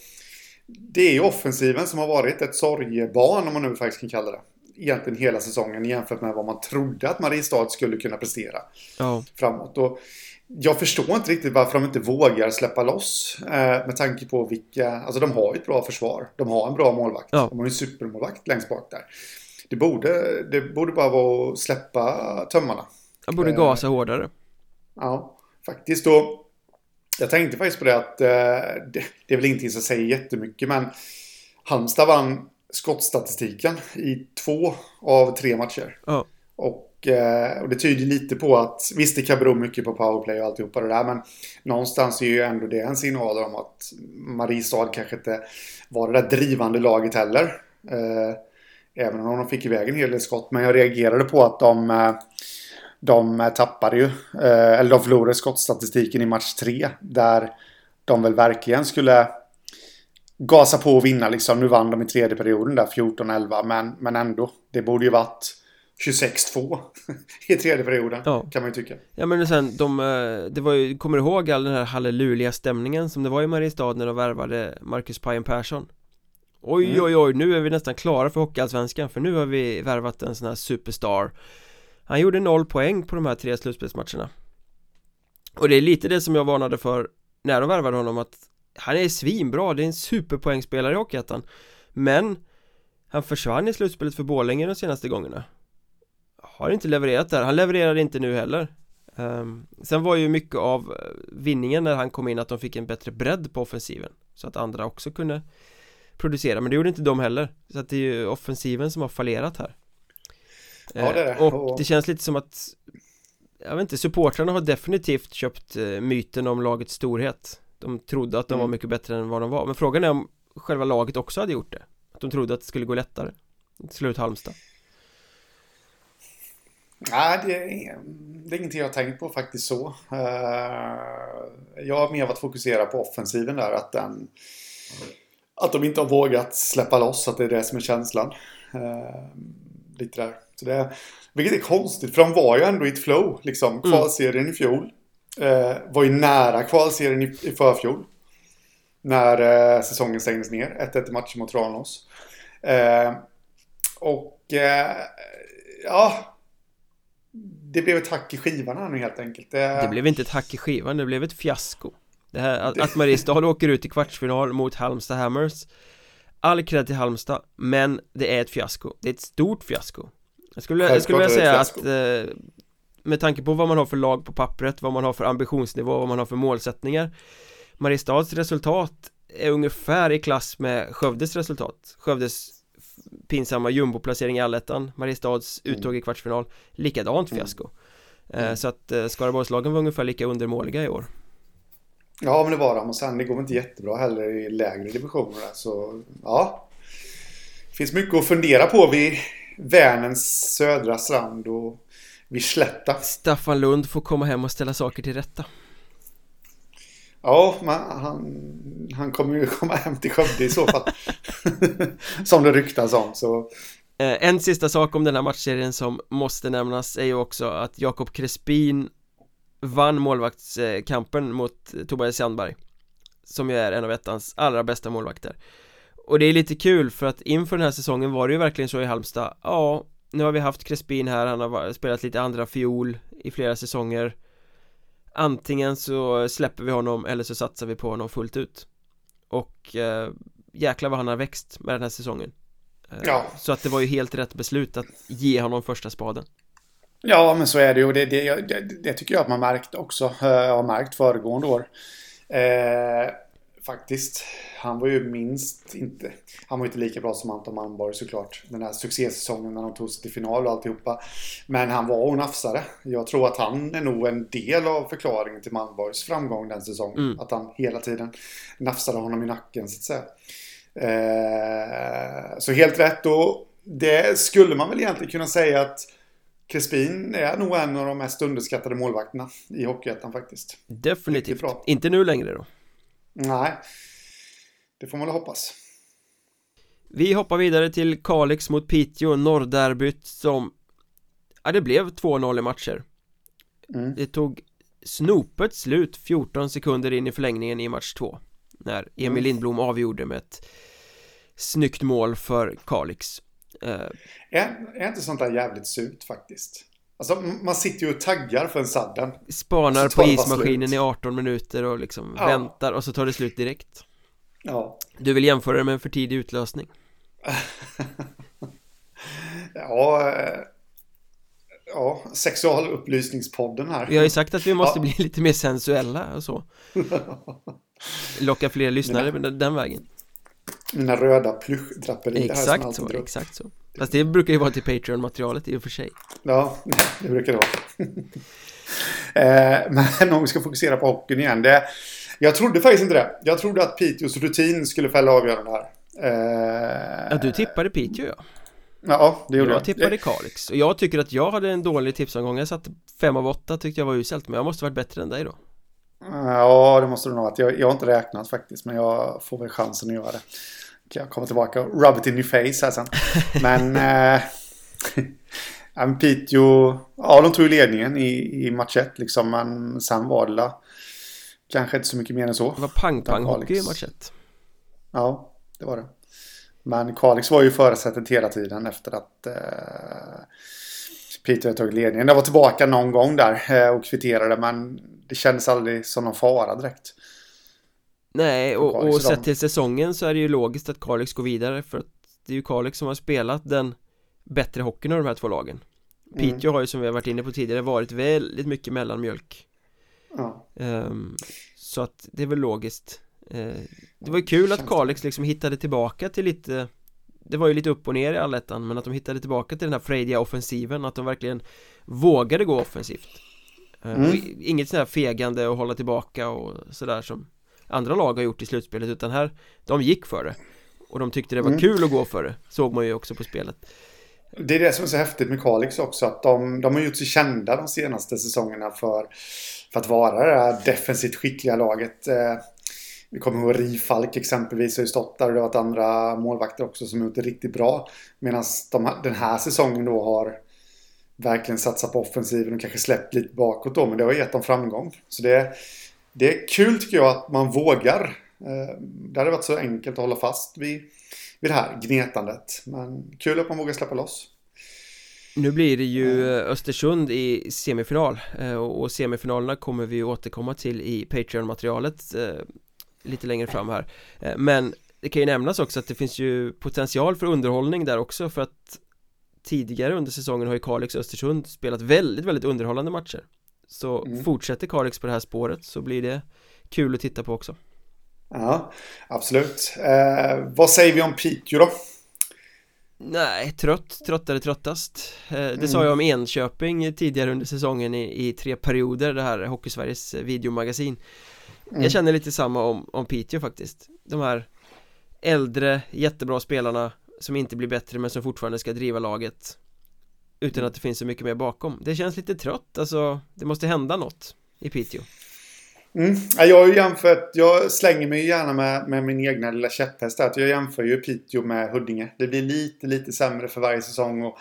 B: det är ju offensiven som har varit ett sorgebarn om man nu faktiskt kan kalla det. Egentligen hela säsongen jämfört med vad man trodde att Mariestad skulle kunna prestera.
A: Ja.
B: Framåt. Och jag förstår inte riktigt varför de inte vågar släppa loss. Eh, med tanke på vilka, alltså de har ju ett bra försvar. De har en bra målvakt.
A: Ja.
B: De har ju en supermålvakt längst bak där. Det borde, det borde bara vara att släppa tömmarna.
A: Jag borde
B: Eh.
A: gasa hårdare.
B: Ja, faktiskt. Och jag tänkte faktiskt på det att eh, det, det är väl ingenting som säger jättemycket men Halmstad vann skottstatistiken i två av tre matcher.
A: Ja.
B: Och, eh, och det tyder lite på att, visst det kan bero mycket på powerplay och alltihopa det där men någonstans är ju ändå det en signal om att Mariestad kanske inte var det där drivande laget heller. Även om de fick iväg en hel del skott. Men jag reagerade på att de de tappade ju, eh, eller de förlorade skottstatistiken i match tre. Där de väl verkligen skulle gasa på och vinna liksom. Nu vann de i tredje perioden där 14-11. Men, men ändå, det borde ju varit 26-2 (laughs) i tredje perioden.
A: Ja.
B: Kan man ju tycka.
A: Ja men sen, de, eh, det var ju, kommer du ihåg all den här halleluja-stämningen som det var i Mariestad när de värvade Marcus Pajen Persson? Oj
B: Mm.
A: oj oj, nu är vi nästan klara för Hockeyallsvenskan för nu har vi värvat en sån här superstar han gjorde noll poäng på de här tre slutspelsmatcherna. Och det är lite det som jag varnade för när de värvade honom att Han är svinbra, det är en superpoängspelare i Hockeyettan. Men Han försvann i slutspelet för Borlänge de senaste gångerna. Har inte levererat där, han levererar inte nu heller. Um, Sen var ju mycket av eh, vinningen när han kom in att de fick en bättre bredd på offensiven Så att andra också kunde producera, men det gjorde inte de heller. Så att det är ju offensiven som har fallerat här.
B: Ja, det är det.
A: Eh, Och det känns lite som att Jag vet inte, supportrarna har definitivt köpt eh, myten om lagets storhet De trodde att de var
B: Mm.
A: mycket bättre än vad de var Men frågan är om själva laget också hade gjort det Att de trodde att det skulle gå lättare Slå ut Halmstad
B: Nej, det är, det är ingenting jag har tänkt på faktiskt så. Eh, jag har mer varit fokuserad på offensiven där. Att, den, att de inte har vågat släppa loss. Att det är det som är känslan. Eh, lite där. Så det, vilket är konstigt. För de var ju ändå i ett flow. Liksom. Kvalserien i fjol. Eh, var ju nära kvalserien i, i förfjol. När eh, säsongen stängdes ner. 1-1 i matchen mot Tranås. Eh, och eh, ja, det blev ett hack i skivan här nu helt enkelt.
A: Det blev inte ett hack i skivan, det blev ett fiasko det här, att, att Mariestad åker ut i kvartsfinal mot Halmstad Hammers All cred till Halmstad, men det är ett fiasko. Det är ett stort fiasko. Jag skulle, jag skulle vilja säga att eh, Med tanke på vad man har för lag på pappret, vad man har för ambitionsnivå, vad man har för målsättningar Mariestads resultat är ungefär i klass med Skövdes resultat. Skövdes pinsamma jumboplacering i allettan Mariestads
B: Mm.
A: uttåg i kvartsfinal. Likadant fiasko. Eh,
B: Mm.
A: Så att eh, Skaraborgslagen var ungefär lika undermåliga i år
B: Ja, men det var de. Och sen det går inte jättebra heller i lägre divisioner. Så ja. Det finns mycket att fundera på vid Vänerns södra strand och vid Slätta.
A: Staffan Lund får komma hem och ställa saker till rätta
B: Ja, han, han kommer ju komma hem till Skövde i så fall. (laughs) som det ryktas om. Så
A: Eh, En sista sak om den här matchserien som måste nämnas är ju också att Jakob Crespin vann målvaktskampen mot Tobias Sandberg Som ju är en av ettans allra bästa målvakter. Och det är lite kul för att inför den här säsongen var det ju verkligen så i Halmstad. Ja, nu har vi haft Crespin här, han har spelat lite andra fiol i flera säsonger. Antingen så släpper vi honom eller så satsar vi på honom fullt ut. Och eh, jäklar vad han har växt med den här säsongen. Eh,
B: Ja.
A: Så att det var ju helt rätt beslut att ge honom första spaden
B: Ja, men så är det ju. Det, det, det, det tycker jag att man märkt också. Eh, Jag har märkt föregående år. Eh, faktiskt. Han var ju minst inte... Han var ju inte lika bra som Anton Malmborg såklart. Den här succésäsongen när de tog sig till final och alltihopa. Men han var och nafsade. Jag tror att han är nog en del av förklaringen till Malmborgs framgång den säsongen.
A: Mm.
B: Att han hela tiden nafsade honom i nacken så att säga. Eh, så helt rätt och det skulle man väl egentligen kunna säga att Crespin är nog en av de mest underskattade målvakterna i Hockeyettan faktiskt.
A: Definitivt. Inte nu längre då.
B: Nej, det får man väl hoppas.
A: Vi hoppar vidare till Kalix mot Piteå, norrderbyt som Ja, det blev 2-0 i matcher mm. Det tog snopet slut 14 sekunder in i förlängningen i match 2 När Emil mm. Lindblom avgjorde med ett Snyggt mål för Kalix
B: uh, är, är inte sånt där jävligt surt faktiskt? Alltså man sitter ju och taggar för en sadden
A: Spanar på ismaskinen i 18 minuter och liksom ja. väntar och så tar det slut direkt Ja Du vill jämföra det med en för tidig utlösning? (laughs)
B: ja eh, Ja, sexualupplysningspodden här
A: Vi har ju sagt att vi måste ja. bli lite mer sensuella och så (laughs) Locka fler lyssnare Mina, den vägen
B: Mina röda plyschdraperier
A: Exakt så, exakt så. Fast det brukar ju vara till Patreon-materialet i och för sig.
B: Ja, (laughs) det brukar det vara. (laughs) Eh, Men om vi ska fokusera på hockeyn igen det, Jag trodde faktiskt inte det. Jag trodde att Piteås rutin skulle fälla avgörande här.
A: Eh, Ja, du tippade Piteå ja.
B: Ja, det gjorde
A: jag. Jag. tippade Kalix. Och jag tycker att jag hade en dålig tipsomgång. Jag satte 5 av 8 tyckte jag var uselt Men jag måste varit bättre än dig då
B: Ja, det måste du nog ha jag, jag har inte räknat faktiskt Men jag får väl chansen att göra det. Jag komma tillbaka och rub it in your face här sen. (laughs) Men (laughs) äh, Piteå Ja, de tog ledningen i, i match 1 liksom Men sen var det Kanske inte så mycket mer än så.
A: Det var pang-pang-hockey i match 1
B: Ja, det var det. Men Kalix var ju förarsättet hela tiden efter att eh, Peter hade tagit ledningen. Jag var tillbaka någon gång där eh, och kvitterade men det kändes aldrig som någon fara direkt.
A: Nej, och, och sett till säsongen så är det ju logiskt att Kalix går vidare för att det är ju Kalix som har spelat den bättre hockeyn av de här två lagen. Piteå mm. har ju som vi har varit inne på tidigare varit väldigt mycket mellanmjölk. Ja. Um, så att det är väl logiskt Eh, det var ju kul att Kalix liksom hittade tillbaka till lite Det var ju lite upp och ner i allettan men att de hittade tillbaka till den här frejdiga offensiven Att de verkligen vågade gå offensivt mm. Inget sånt här fegande och hålla tillbaka och sådär som andra lag har gjort i slutspelet utan här De gick för det Och de tyckte det var mm. kul att gå för det Såg man ju också på spelet
B: Det är det som är så häftigt med Kalix också att de, de har gjort sig kända de senaste säsongerna för För att vara det här defensivt skickliga laget eh, vi kommer ihåg Rifalk exempelvis har ju stått där och det har varit andra målvakter också som har gjort det riktigt bra. Medan de, den här säsongen då har verkligen satsat på offensiven och kanske släppt lite bakåt då. Men det har gett dem framgång. Så det, det är kul tycker jag att man vågar. Eh, det hade varit så enkelt att hålla fast vid, vid det här gnetandet. Men kul att man vågar släppa loss.
A: Nu blir det ju Östersund i semifinal eh, och semifinalerna kommer vi återkomma till i Patreon-materialet eh, lite längre fram här eh, Men det kan ju nämnas också att det finns ju potential för underhållning där också för att Tidigare under säsongen har ju Kalix och Östersund spelat väldigt, väldigt underhållande matcher Så mm. fortsätter Kalix på det här spåret så blir det kul att titta på också
B: Ja, absolut eh, Vad säger vi om Piteå då?
A: Nej, trött, tröttare, tröttast eh, Det mm. sa jag om Enköping tidigare under säsongen i, i tre perioder Det här Hockeysveriges videomagasin Mm. Jag känner lite samma om, om Piteå faktiskt De här äldre, jättebra spelarna som inte blir bättre men som fortfarande ska driva laget Utan att det finns så mycket mer bakom Det känns lite trött, alltså Det måste hända något i Piteå
B: mm. Jag har ju jämfört, jag slänger mig gärna med, med min egna lilla käpphäst att Jag jämför ju Piteå med Huddinge Det blir lite, lite sämre för varje säsong och,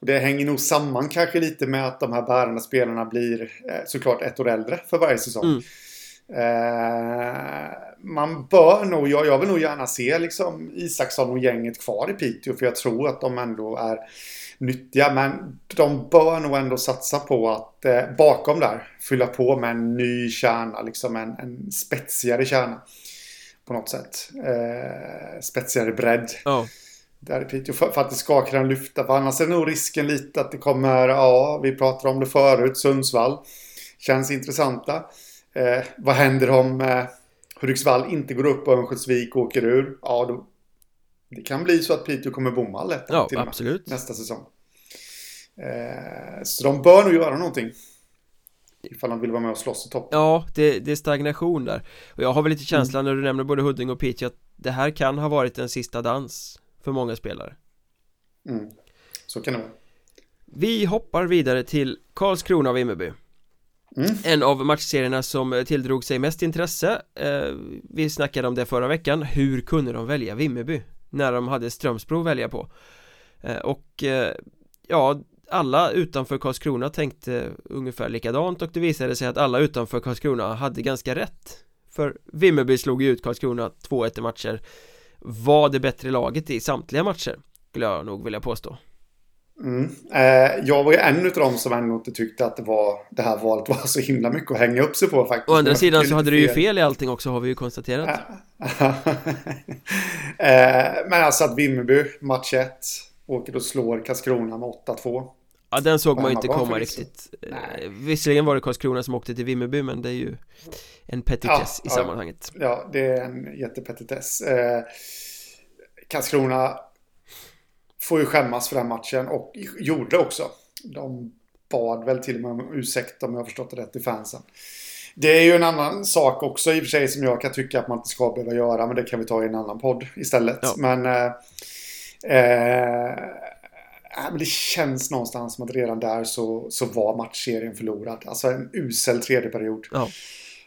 B: och det hänger nog samman kanske lite med att de här bärande spelarna blir eh, såklart ett år äldre för varje säsong mm. Eh, man bör nog, jag, jag vill nog gärna se liksom Isaksson och gänget kvar i Piteå för jag tror att de ändå är nyttiga. Men de bör nog ändå satsa på att eh, bakom där fylla på med en ny kärna, liksom en, en spetsigare kärna. På något sätt. Eh, spetsigare bredd. Oh. Där i Piteå för, för, att det ska kunna lyfta. För annars är nog risken lite att det kommer, ja, vi pratade om det förut, Sundsvall. Känns intressanta. Eh, vad händer om eh, Hudiksvall inte går upp och Örnsköldsvik åker ur? Ja, då, det kan bli så att Piteå kommer bomma allettan
A: ja, till absolut.
B: nästa säsong. Eh, så de bör nog göra någonting. Ifall de vill vara med och slåss i toppen.
A: Ja, det, det är stagnation där. Och jag har väl lite känslan mm. när du nämner både Huddinge och Piteå att det här kan ha varit en sista dans för många spelare.
B: Mm. Så kan det vara.
A: Vi hoppar vidare till Karlskrona och Vimmerby mm. En av matchserierna som tilldrog sig mest intresse eh, Vi snackade om det förra veckan Hur kunde de välja Vimmerby? När de hade Strömsbro att välja på eh, Och eh, ja, alla utanför Karlskrona tänkte ungefär likadant och det visade sig att alla utanför Karlskrona hade ganska rätt För Vimmerby slog ju ut Karlskrona 2-1 i matcher Var det bättre laget i samtliga matcher Skulle jag nog vilja påstå
B: Mm. Eh, jag var ju en av dem som ändå inte tyckte att det, var, det här valet var så himla mycket att hänga upp sig på faktiskt.
A: Å andra sidan så hade du ju fel i allting också har vi ju konstaterat. (laughs)
B: eh, men alltså att Vimmerby, match 1, åker och slår Karlskrona med 8-2.
A: Ja den såg man ju inte komma riktigt Nej. Visserligen var det Karlskrona som åkte till Vimmerby men det är ju en petitess ja, i sammanhanget
B: Ja, det är en jättepetitess eh, Karlskrona får ju skämmas för den matchen och gjorde också. De bad väl till och med om ursäkt om jag förstått det rätt i fansen. Det är ju en annan sak också i och för sig som jag kan tycka att man inte ska behöva göra men det kan vi ta i en annan podd istället. Ja. Men, eh, eh, men det känns någonstans som att redan där så, så var matchserien förlorad. Alltså en usel tredje period ja.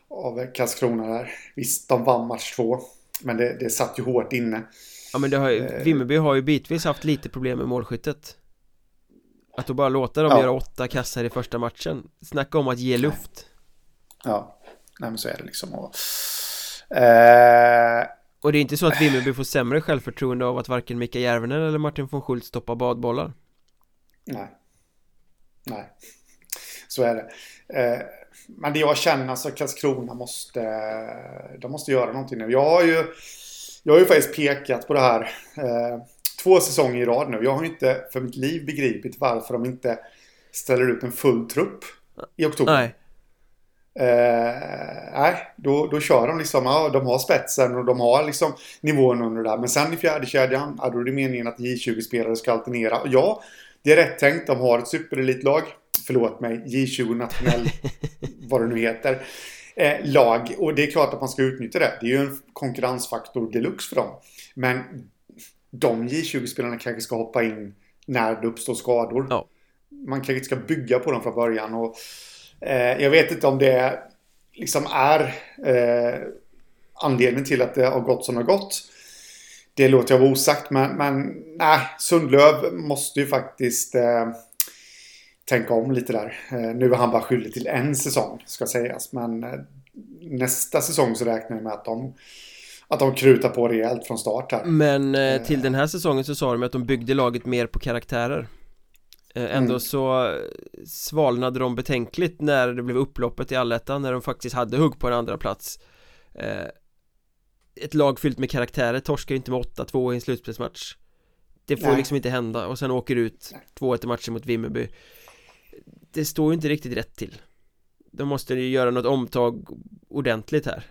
B: av Karlskrona där. Visst, de vann match två. Men det, det satt ju hårt inne.
A: Ja men det har ju, eh. Vimmerby har ju bitvis haft lite problem med målskyttet. Att då bara låta dem ja. göra åtta kassar i första matchen. Snacka om att ge luft.
B: Ja, nej men så är det liksom och, eh...
A: och det är inte så att Vimmerby får sämre självförtroende av att varken Mika Järvenen eller Martin von Schultz stoppar badbollar.
B: Nej. Nej. Så är det. Eh, Men det jag känner så alltså, Karlskrona måste De måste göra någonting nu. Jag har ju jag har ju faktiskt pekat på det här eh, två säsonger i rad nu. Jag har inte för mitt liv begripit varför de inte ställer ut en full trupp i oktober. Nej. Eh, nej, då, då kör de liksom, ja, de har spetsen och de har liksom nivån under det där. Men sen i fjärde kedjan, ja, då är det meningen att J20-spelare ska alternera. Och ja, det är rätt tänkt. De har ett superelitlag. Förlåt mig, J20 nationell, (laughs) vad det nu heter eh, lag. Och det är klart att man ska utnyttja det. Det är ju en konkurrensfaktor deluxe för dem. Men de J20-spelarna kanske ska hoppa in när det uppstår skador. Ja. Man kanske inte ska bygga på dem från början. Och, eh, jag vet inte om det liksom är eh, anledningen till att det har gått som det har gått. Det låter jag vara osagt, men, men nej, Sundlöv måste ju faktiskt eh, tänka om lite där. Eh, nu är han bara skyldig till en säsong, ska sägas. Men eh, nästa säsong så räknar jag med att de att de krutar på rejält från start här
A: Men eh, till den här säsongen så sa de att de byggde laget mer på karaktärer Ändå mm. så svalnade de betänkligt när det blev upploppet i allettan när de faktiskt hade hugg på en andra plats Ett lag fyllt med karaktärer torskar inte med 8-2 i en slutspelsmatch Det får Nej. liksom inte hända och sen åker ut 2-1 i matchen mot Vimmerby det står ju inte riktigt rätt till. De måste ju göra något omtag ordentligt här.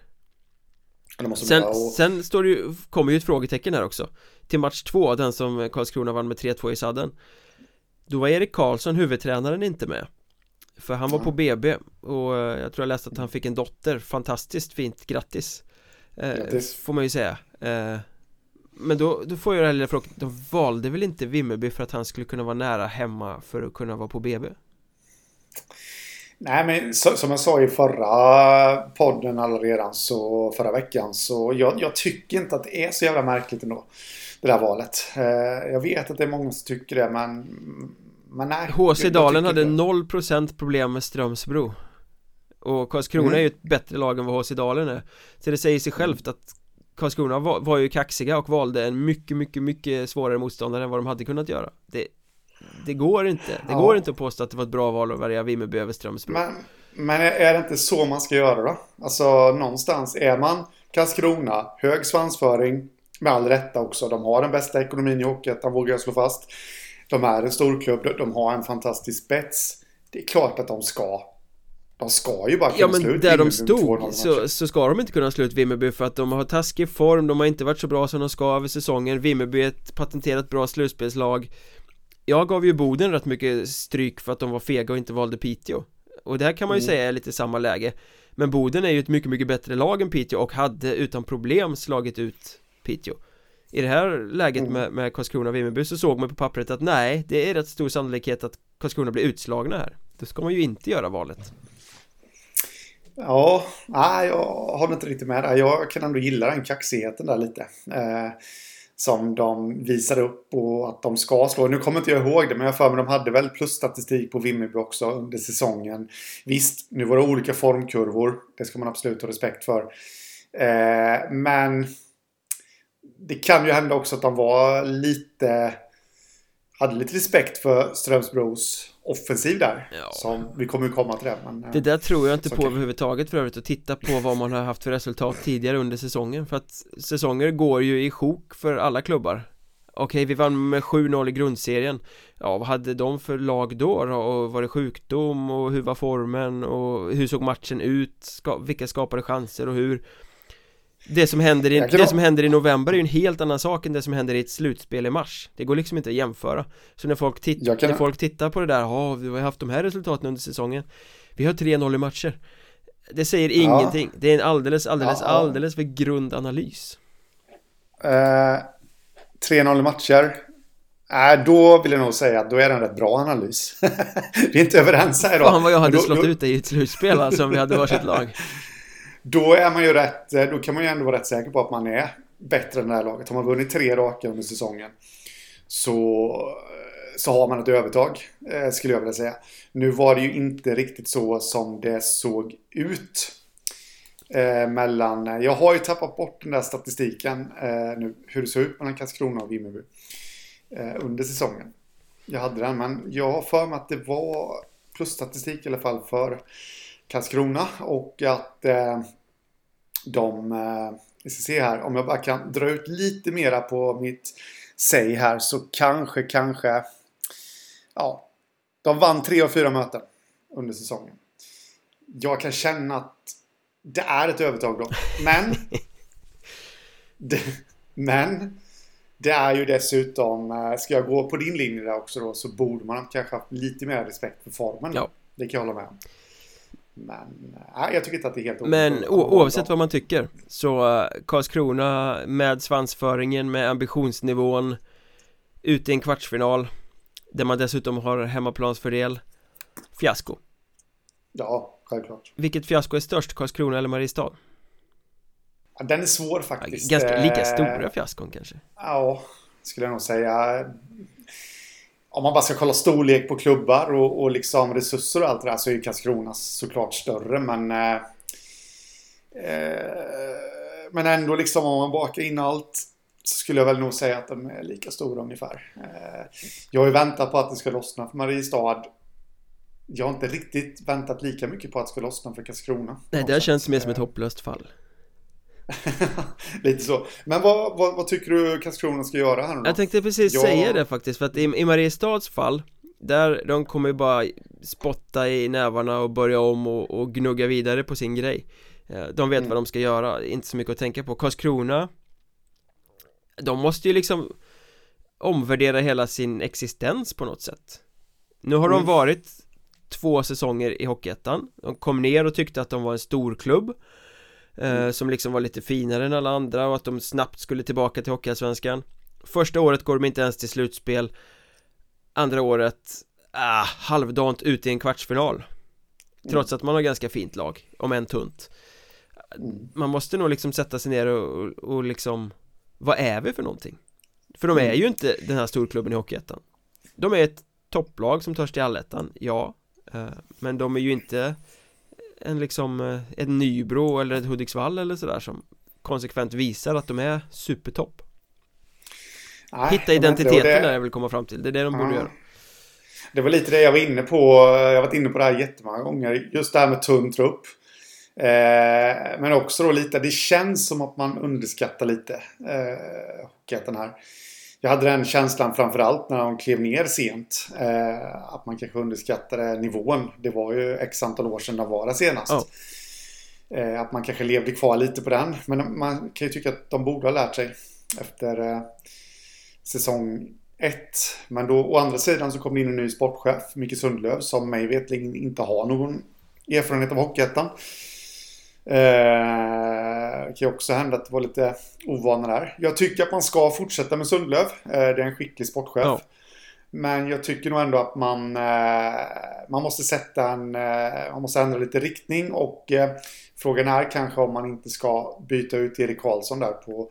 A: Sen, och... sen står det ju, kommer ju ett frågetecken här också. Till match två, den som Karlskrona vann med 3-2 i sadden. Då var Erik Karlsson, huvudtränaren, inte med. För han var på BB och eh, jag tror jag läste att han fick en dotter. Fantastiskt fint, grattis. Eh, Grattis. Får man ju säga. Eh, Men då, då får jag det här lilla frågan De valde väl inte Vimmerby för att han skulle kunna vara nära hemma för att kunna vara på BB?
B: Nej, men så, som jag sa i förra podden redan så förra veckan så jag, jag, tycker inte att det är så jävla märkligt ändå. Det där valet. Eh, jag vet att det är många som tycker det men men nej.
A: HC Dalen hade 0% problem med Strömsbro. Och Karlskrona mm. är ju ett bättre lag än vad HC Dalen är. Så det säger sig självt att Karlskrona var, var ju kaxiga och valde en mycket, mycket, mycket svårare motståndare än vad de hade kunnat göra. Det det går inte, det ja. går inte att påstå att det var ett bra val att välja Vimmerby över Strömsbro
B: men, men är det inte så man ska göra då? Alltså någonstans är man Karlskrona, hög svansföring Med all rätta också, de har den bästa ekonomin i Hockeyettan vågar jag slå fast. De är en storklubb, de har en fantastisk spets. Det är klart att de ska. De ska ju bara kunna
A: Ja men där de stod så, så ska de inte kunna slå ut Vimmerby för att de har taskig form, de har inte varit så bra som de ska över säsongen. Vimmerby är ett patenterat bra slutspelslag jag gav ju Boden rätt mycket stryk för att de var fega och inte valde Piteå Och det här kan man ju mm. säga är lite samma läge Men Boden är ju ett mycket, mycket bättre lag än Piteå och hade utan problem slagit ut Piteå I det här läget mm. med, med Karlskrona och Vimmerby så såg man på pappret att nej, det är rätt stor sannolikhet att Karlskrona blir utslagna här Då ska man ju inte göra valet
B: Ja, nej, jag håller inte riktigt med där. Jag kan ändå gilla den kaxigheten där lite. Eh, som de visade upp och att de ska slå. Nu kommer inte jag ihåg det men jag för mig de hade väl plusstatistik på Vimmerby också under säsongen. Visst, nu var det olika formkurvor. Det ska man absolut ha respekt för. Eh, men det kan ju hända också att de var lite... Hade lite respekt för Strömsbros offensiv där. Ja. Som, vi kommer komma till det. Men,
A: det där tror jag inte på kan... överhuvudtaget för övrigt att titta på vad man har haft för resultat tidigare under säsongen. För att säsonger går ju i sjok för alla klubbar. Okej, vi vann med 7-0 i grundserien Ja, vad hade de för lag då? Och var det sjukdom? Och hur var formen? Och hur såg matchen ut? Ska, vilka skapade chanser och hur? Det som, händer i, det som händer i november är ju en helt annan sak än det som händer i ett slutspel i mars. Det går liksom inte att jämföra. Så när folk, titt kan... när folk tittar på det där, ja vi har haft de här resultaten under säsongen. Vi har 3-0 i matcher. Det säger ingenting, ja. det är en alldeles, alldeles, ja, alldeles för grund analys
B: uh, 3-0 i matcher. Äh, då vill jag nog säga att då är det en rätt bra analys. (laughs) Vi är inte överens här idag
A: Fan vad jag hade då, slått då... ut dig i ett slutspel alltså om vi hade varsitt lag (laughs)
B: då är man ju rätt, eh, då kan man ju ändå vara rätt säker på att man är bättre än det här laget. Har man vunnit tre raka under säsongen så, eh, så har man ett övertag, eh, skulle jag vilja säga. Nu var det ju inte riktigt så som det såg ut. mellan, jag har ju tappat bort den där statistiken nu, hur det såg ut mellan Karlskrona och Vimmerby under säsongen. Jag hade den, men jag har för mig att det var plusstatistik i alla fall för Karlskrona och att eh, de, eh, vi ska se här, om jag bara kan dra ut lite mera på mitt säg här så kanske, kanske, ja, de vann tre av fyra möten under säsongen. Jag kan känna att det är ett övertag då. Men, (laughs) det, men det är ju dessutom, eh, ska jag gå på din linje där också då, så borde man kanske haft lite mer respekt för formen. Ja. Det kan jag hålla med om. Men äh, jag tycker inte att det är helt
A: Men oavsett vad man tycker Så uh, Karlskrona med svansföringen, med ambitionsnivån Ute i en kvartsfinal Där man dessutom har hemmaplansfördel Fiasko.
B: Ja, självklart.
A: Vilket fiasko är störst, Karlskrona eller Mariestad?
B: Ja, den är svår faktiskt.
A: Ganska lika eh, stora fiaskon kanske.
B: Ja, skulle jag nog säga om man bara ska kolla storlek på klubbar och, och liksom resurser och allt det där så är ju Karlskrona såklart större men eh, eh, Men ändå liksom om man bakar in allt så skulle jag väl nog säga att de är lika stora ungefär. Eh, jag har ju väntat på att det ska lossna för Mariestad. Jag har inte riktigt väntat lika mycket på att det ska lossna för Karlskrona.
A: Nej, det har känts mer som ett hopplöst fall.
B: Lite så. Men vad, vad, vad, tycker du Karlskrona ska göra här nu då?
A: Jag tänkte precis jag... säga det faktiskt, för att i, i Mariestads fall Där, de kommer ju bara spotta i nävarna och börja om och, och gnugga vidare på sin grej eh, De vet mm. vad de ska göra, inte så mycket att tänka på Karlskrona De måste ju liksom omvärdera hela sin existens på något sätt Nu har mm. de varit två säsonger i Hockeyettan De kom ner och tyckte att de var en stor klubb mm. Som liksom var lite finare än alla andra och att de snabbt skulle tillbaka till Hockeyallsvenskan Första året går de inte ens till slutspel Andra året, ah, halvdant ute i en kvartsfinal Trots att man har ganska fint lag, om än tunt mm. Man måste nog liksom sätta sig ner och, och liksom Vad är vi för någonting? För de är mm. ju inte den här storklubben i Hockeyettan De är ett topplag som törs till allettan, ja eh, Men de är ju inte en liksom eh, en Nybro eller ett Hudiksvall eller sådär som konsekvent visar att de är supertopp. Nej, Hitta identiteten det... där jag vill komma fram till, det är det de borde göra.
B: Det var lite det jag var inne på, jag har varit inne på det här jättemånga gånger, just det här med tunn trupp. Eh, Men också då lite, det känns som att man underskattar lite eh, Hockeyettan här jag hade den känslan framförallt när de klev ner sent. Eh, att man kanske underskattade nivån. Det var ju x antal år sedan de var där senast. Oh. Eh, att man kanske levde kvar lite på den. Men man kan ju tycka att de borde ha lärt sig efter eh, säsong 1. Men då å andra sidan så kom det in en ny sportchef, Micke Sundlöv, som mig vetligen inte har någon erfarenhet av Hockeyettan. Eh, det kan också hända att det var lite ovana där. Jag tycker att man ska fortsätta med Sundlöv. Eh, det är en skicklig sportchef. Ja. Men jag tycker nog ändå att man, eh, man måste sätta en, eh, man måste ändra lite riktning och eh, frågan är kanske om man inte ska byta ut Erik Karlsson där på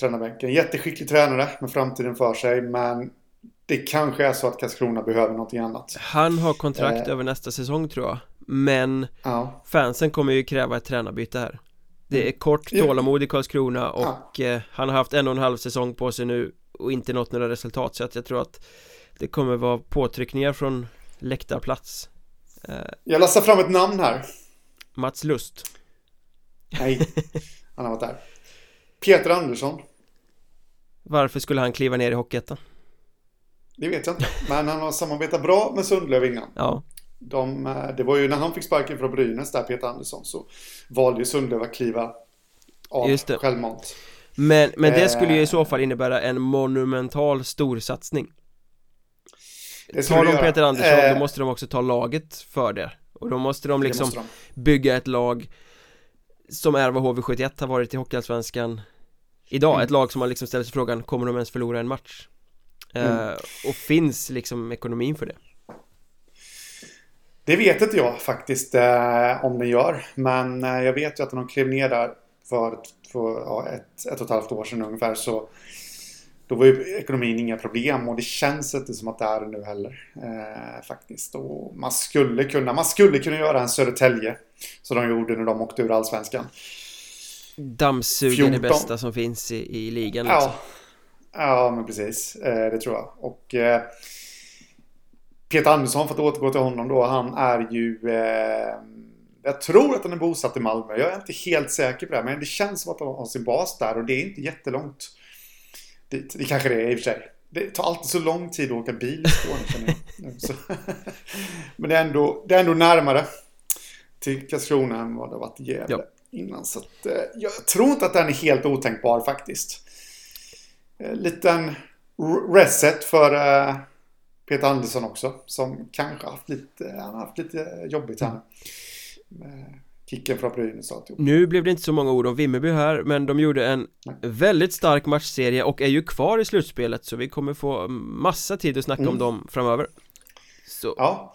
B: tränarbänken. Jätteskicklig tränare med framtiden för sig men det kanske är så att Karlskrona behöver någonting annat.
A: Han har kontrakt eh. över nästa säsong tror jag Men ja. fansen kommer ju kräva ett tränarbyte här. Det är kort tålamod i Karlskrona och ja. han har haft en och en halv säsong på sig nu och inte nått några resultat så att jag tror att det kommer vara påtryckningar från läktarplats.
B: Eh, Jag lastar fram ett namn här.
A: Mats Lust.
B: Nej, (laughs) han har varit där. Peter Andersson.
A: Varför skulle han kliva ner i Hockeyettan?
B: Det vet jag inte, men han har samarbetat bra med Sundlöv innan.
A: Ja
B: de, eh, det var ju när han fick sparken från Brynäs där, Peter Andersson, så valde ju Sundlöv att kliva av Just det. självmant.
A: Men, men det skulle ju i så eh. fall innebära en monumental storsatsning Tar de Peter Andersson, eh, då måste de också ta laget för det Och då måste de liksom måste de. bygga ett lag Som är vad HV71 har varit i Hockeyallsvenskan Idag, mm. ett lag som man liksom ställer sig frågan Kommer de ens förlora en match? Mm. Eh, och finns liksom ekonomin för det?
B: Det vet inte jag faktiskt eh, om den gör Men eh, jag vet ju att när de klev ner där för, för ja, ett, ett och ett halvt år sedan ungefär så då var ju ekonomin inga problem och det känns inte som att det är det nu heller. Eh, faktiskt. Och man skulle kunna, man skulle kunna göra en Södertälje. Som de gjorde när de åkte ur Allsvenskan.
A: Dammsuga det bästa som finns i, i ligan
B: liksom. Ja, ja men precis. Eh, det tror jag. Och eh, Peter Andersson, för att återgå till honom då. Han är ju... Eh, jag tror att han är bosatt i Malmö. Jag är inte helt säker på det. Men det känns som att han har sin bas där och det är inte jättelångt dit. Det kanske det är i och för sig. Det tar alltid så lång tid att åka bil i Skåne. (laughs) Men det är, ändå, det är ändå närmare till Karlskrona än vad det har varit i Gävle ja. innan. Så att, eh, jag tror inte att den är helt otänkbar faktiskt. Eh, liten reset för eh, Peter Andersson också. Som kanske haft lite, han har haft lite jobbigt här. Mm kicken från Brynäs
A: Nu blev det inte så många ord om Vimmerby här men de gjorde en Nej. väldigt stark matchserie och är ju kvar i slutspelet så vi kommer få massa tid att snacka mm. om dem framöver
B: så. Ja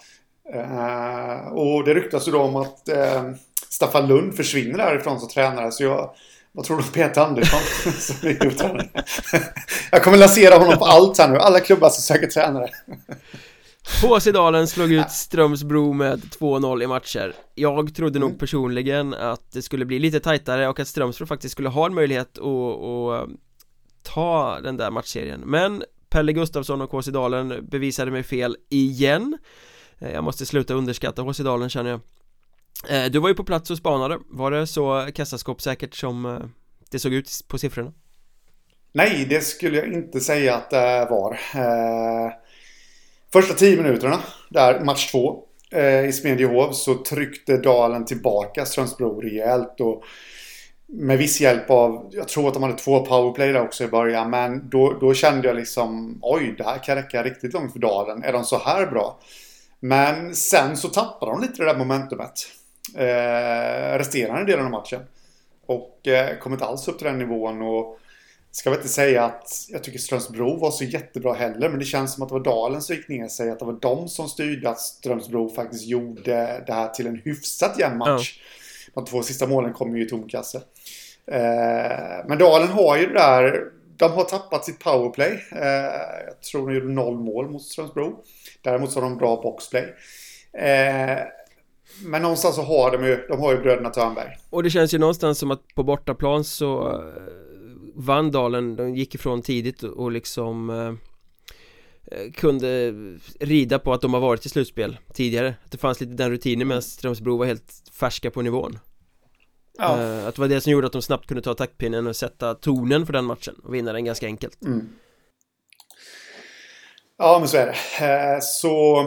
B: uh, och det ryktas ju då om att uh, Staffan Lund försvinner därifrån som tränare så jag vad tror du om Peter Andersson? (laughs) Jag kommer lansera honom på allt här nu, alla klubbar som söker tränare.
A: Håsedalen slog ut Strömsbro med 2-0 i matcher. Jag trodde nog mm. personligen att det skulle bli lite tajtare och att Strömsbro faktiskt skulle ha en möjlighet att, att ta den där matchserien. Men Pelle Gustafsson och Håsedalen bevisade mig fel igen. Eh, Jag måste sluta underskatta Håsedalen känner jag. eh, Eh, du var ju på plats och spanade Var det så kassaskåpssäkert som eh, det såg ut på siffrorna?
B: Nej, det skulle jag inte säga att det var eh, Första tio minuterna, där match två i Smedjehov så tryckte Dalen tillbaka Strömsbro rejält och med viss hjälp av, jag tror att de hade två powerplay där också i början, men då, då kände jag liksom oj, det här kan räcka riktigt långt för Dalen. Är de så här bra? Men sen så tappade de lite det där momentumet. Eh, resterande delen av matchen. Och eh, kom inte alls upp till den nivån och ska väl inte säga att jag tycker Strömsbro var så jättebra heller, men det känns som att det var Dalen som gick ner sig. Att det var de som styrde att Strömsbro faktiskt gjorde det här till en hyfsat jämn match. Ja. De två sista målen kom ju i tomkasse. Eh, men Dalen har ju det där, de har tappat sitt powerplay. Eh, jag tror de gjorde noll mål mot Strömsbro. Däremot så har de bra boxplay. Eh, men någonstans så har de ju, de har ju bröderna Törnberg.
A: Och det känns ju någonstans som att på bortaplan så Vandalen, de gick ifrån tidigt och liksom eh, eh, kunde rida på att de har varit i slutspel tidigare Att det fanns lite den rutinen medan Strömsbro var helt färska på nivån ja. eh, Att det var det som gjorde att de snabbt kunde ta taktpinnen och sätta tonen för den matchen och vinna den ganska enkelt mm.
B: Ja men så är det eh, Så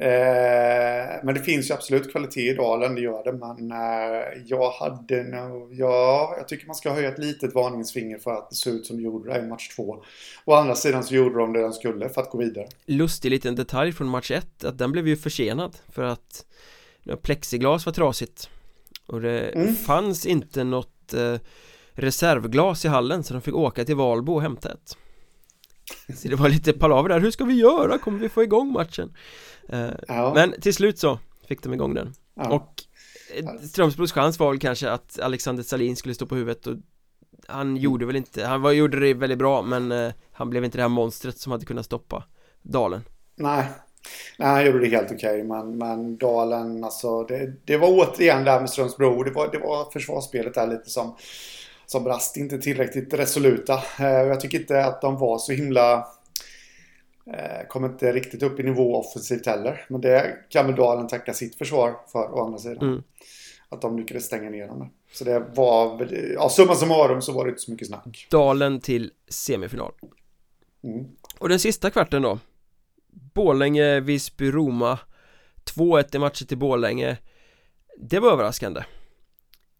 B: Eh, men det finns ju absolut kvalitet i Dalen, det gör det. Men eh, jag hade nog, ja, jag tycker man ska höja ett litet varningsfinger för att det såg ut som det gjorde i match två. Å andra sidan så gjorde de det de skulle för att gå vidare.
A: Lustig liten detalj från match ett, att den blev ju försenad för att Plexiglas var trasigt Och det
B: Mm.
A: fanns inte något eh, reservglas i hallen så de fick åka till Valbo och hämta ett Så det var lite palaver där, hur ska vi göra? Kommer vi få igång matchen? Eh,
B: Ja.
A: Men till slut så fick de igång den
B: ja.
A: Och eh, Strömsbros chans var väl kanske att Alexander Salin skulle stå på huvudet och Han gjorde väl inte, han var, gjorde det väldigt bra men eh, Han blev inte det här monstret som hade kunnat stoppa Dalen
B: Nej. Nej, han gjorde det helt okej. men, men Dalen, alltså det, det var återigen där med Strömsbro. Det var, det var försvarsspelet där lite som, som brast. Inte tillräckligt resoluta. Jag tycker inte att de var så himla... Eh, kom inte riktigt upp i nivå offensivt heller. Men det kan väl Dalen tacka sitt försvar för å andra sidan.
A: Mm.
B: Att de lyckades stänga ner dem. Så det var väl... Ja, summa summarum så var det inte så mycket snack.
A: Dalen till semifinal
B: Mm.
A: Och den sista kvarten då Borlänge, Visby, Roma 2-1 i matcher till Borlänge Det var överraskande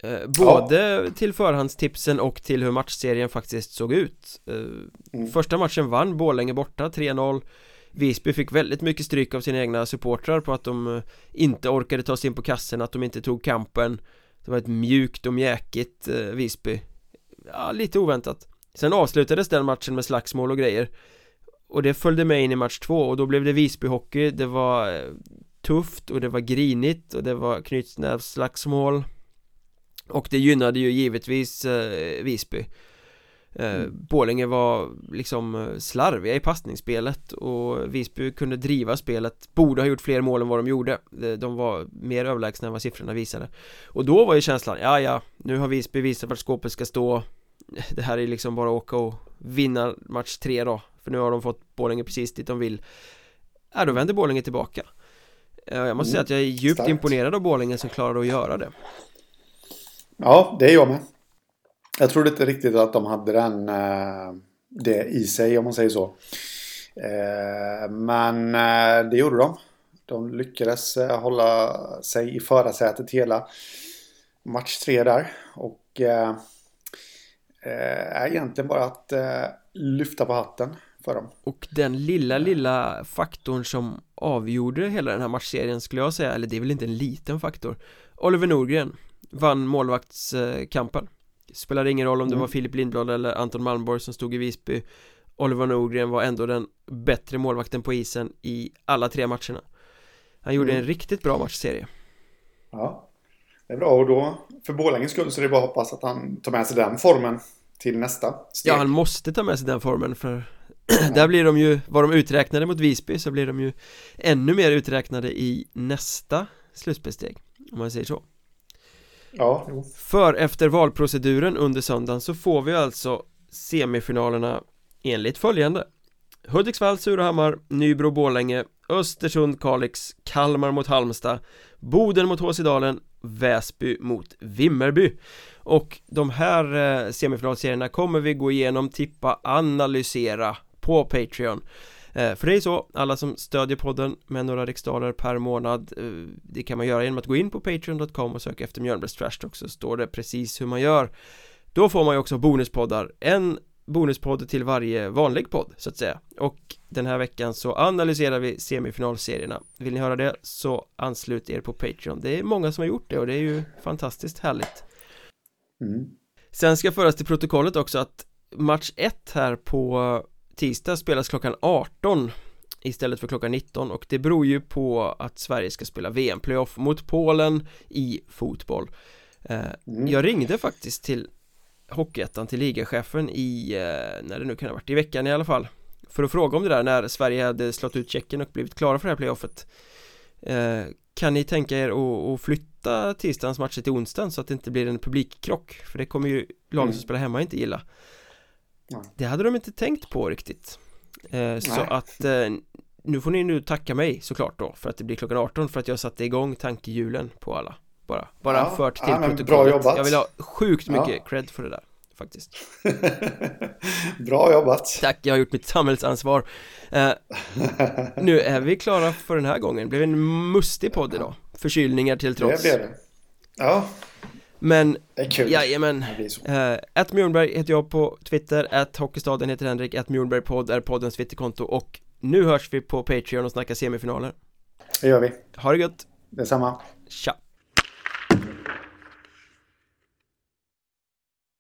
A: eh, Både till förhandstipsen och till hur matchserien faktiskt såg ut. Eh,
B: Mm.
A: Första matchen vann Borlänge borta 3-0 Visby fick väldigt mycket stryk av sina egna supportrar på att de eh, inte orkade ta sig in på kassen, att de inte tog kampen. Det var ett mjukt och mjäkigt eh, Visby. Ja, lite oväntat. Sen avslutades den matchen med slagsmål och grejer. Och det följde med in i match två och då blev det Visby-hockey. Det var tufft och det var grinigt och det var knytnävsslagsmål Och det gynnade ju givetvis eh, Visby. Eh, Borlänge var liksom eh, slarviga i passningsspelet och Visby kunde driva spelet Borde ha gjort fler mål än vad de gjorde. De- var mer överlägsna än vad siffrorna visade. Och då var ju känslan, ja ja, nu har Visby visat vart skåpet ska stå. (laughs) Det här är liksom bara att åka och vinna match tre då För nu har de fått Borlänge precis dit de vill. Ja, då vänder Borlänge tillbaka. Jag måste säga att jag är djupt
B: starkt.
A: imponerad av Borlänge som klarade att göra det
B: Ja, det är jag med. Jag trodde inte riktigt att de hade den, eh, det i sig om man säger så. Eh, men eh, det gjorde de. De lyckades hålla sig i förarsätet hela match tre där. Och är egentligen bara att lyfta på hatten för dem.
A: Och den lilla, lilla faktorn som avgjorde hela den här matchserien skulle jag säga, eller det är väl inte en liten faktor Oliver Norgren vann målvaktskampen Spelade ingen roll om det
B: Mm.
A: var Filip Lindblad eller Anton Malmborg som stod i Visby Oliver Norgren var ändå den bättre målvakten på isen i alla tre matcherna Han gjorde
B: Mm.
A: en riktigt bra matchserie
B: Ja, det är bra. Och då, för Borlänges skull, så är det bara att hoppas att han tar med sig den formen till nästa steg.
A: Ja, han måste ta med sig den formen för (clears throat) där blir de ju, var de uträknade mot Visby så blir de ju ännu mer uträknade i nästa slutspelssteg om man säger så
B: Ja, jo.
A: För efter valproceduren under söndagen så får vi alltså semifinalerna enligt följande. Hudiksvall, Surahammar, Nybro, Borlänge, Östersund, Kalix, Kalmar mot Halmstad, Boden mot HC Dalen, Väsby mot Vimmerby. Och de här eh, semifinalserierna kommer vi gå igenom, tippa, analysera på Patreon. eh, för det är så, alla som stödjer podden med några riksdaler per månad eh, Det kan man göra genom att gå in på patreon.com och söka efter Mjölnbergs Trash Talk så står det precis hur man gör. Då får man ju också bonuspoddar, en bonuspodd till varje vanlig podd så att säga. Och den här veckan så analyserar vi semifinalserierna. Vill ni höra det så anslut er på Patreon. Det är många som har gjort det och det är ju fantastiskt härligt.
B: Mm.
A: Sen ska föras till protokollet också att match 1 här på tisdag spelas klockan 18 istället för klockan 19 och det beror ju på att Sverige ska spela VM-playoff mot Polen i fotboll eh,
B: Mm.
A: Jag ringde faktiskt till Hockeyettan till ligachefen i, eh, när det nu kan ha varit, i veckan i alla fall För att fråga om det där när Sverige hade slått ut Tjeckien och blivit klara för det här playoffet eh, Kan ni tänka er att, flytta tisdagens matcher till onsdagen så att det inte blir en publikkrock? För det kommer ju lagen som
B: Mm.
A: spelar hemma inte gilla Det hade de inte tänkt på riktigt. Eh, Så att eh, nu får ni nu tacka mig såklart då för att det blir klockan 18 för att jag satte igång tankehjulen på alla. Bara, bara
B: Ja,
A: fört till
B: ja, men bra
A: protokollet.
B: jobbat.
A: Jag vill ha sjukt
B: Ja.
A: mycket cred för det där faktiskt. (laughs)
B: Bra jobbat.
A: Tack, jag har gjort mitt samhällsansvar. Eh, (laughs) Nu är vi klara för den här gången, det blev en mustig podd idag. Förkylningar till
B: Det
A: trots.
B: blev det. Ja,
A: Men,
B: det är kul.
A: jajamän
B: så.
A: Eh, Mjornberg heter jag på Twitter, att Hockeystaden heter Henrik, att Mjornbergpodd är poddens Twitterkonto och nu hörs vi på Patreon och snackar semifinaler
B: Det gör vi.
A: Ha det gött,
B: Detsamma.
A: Tja!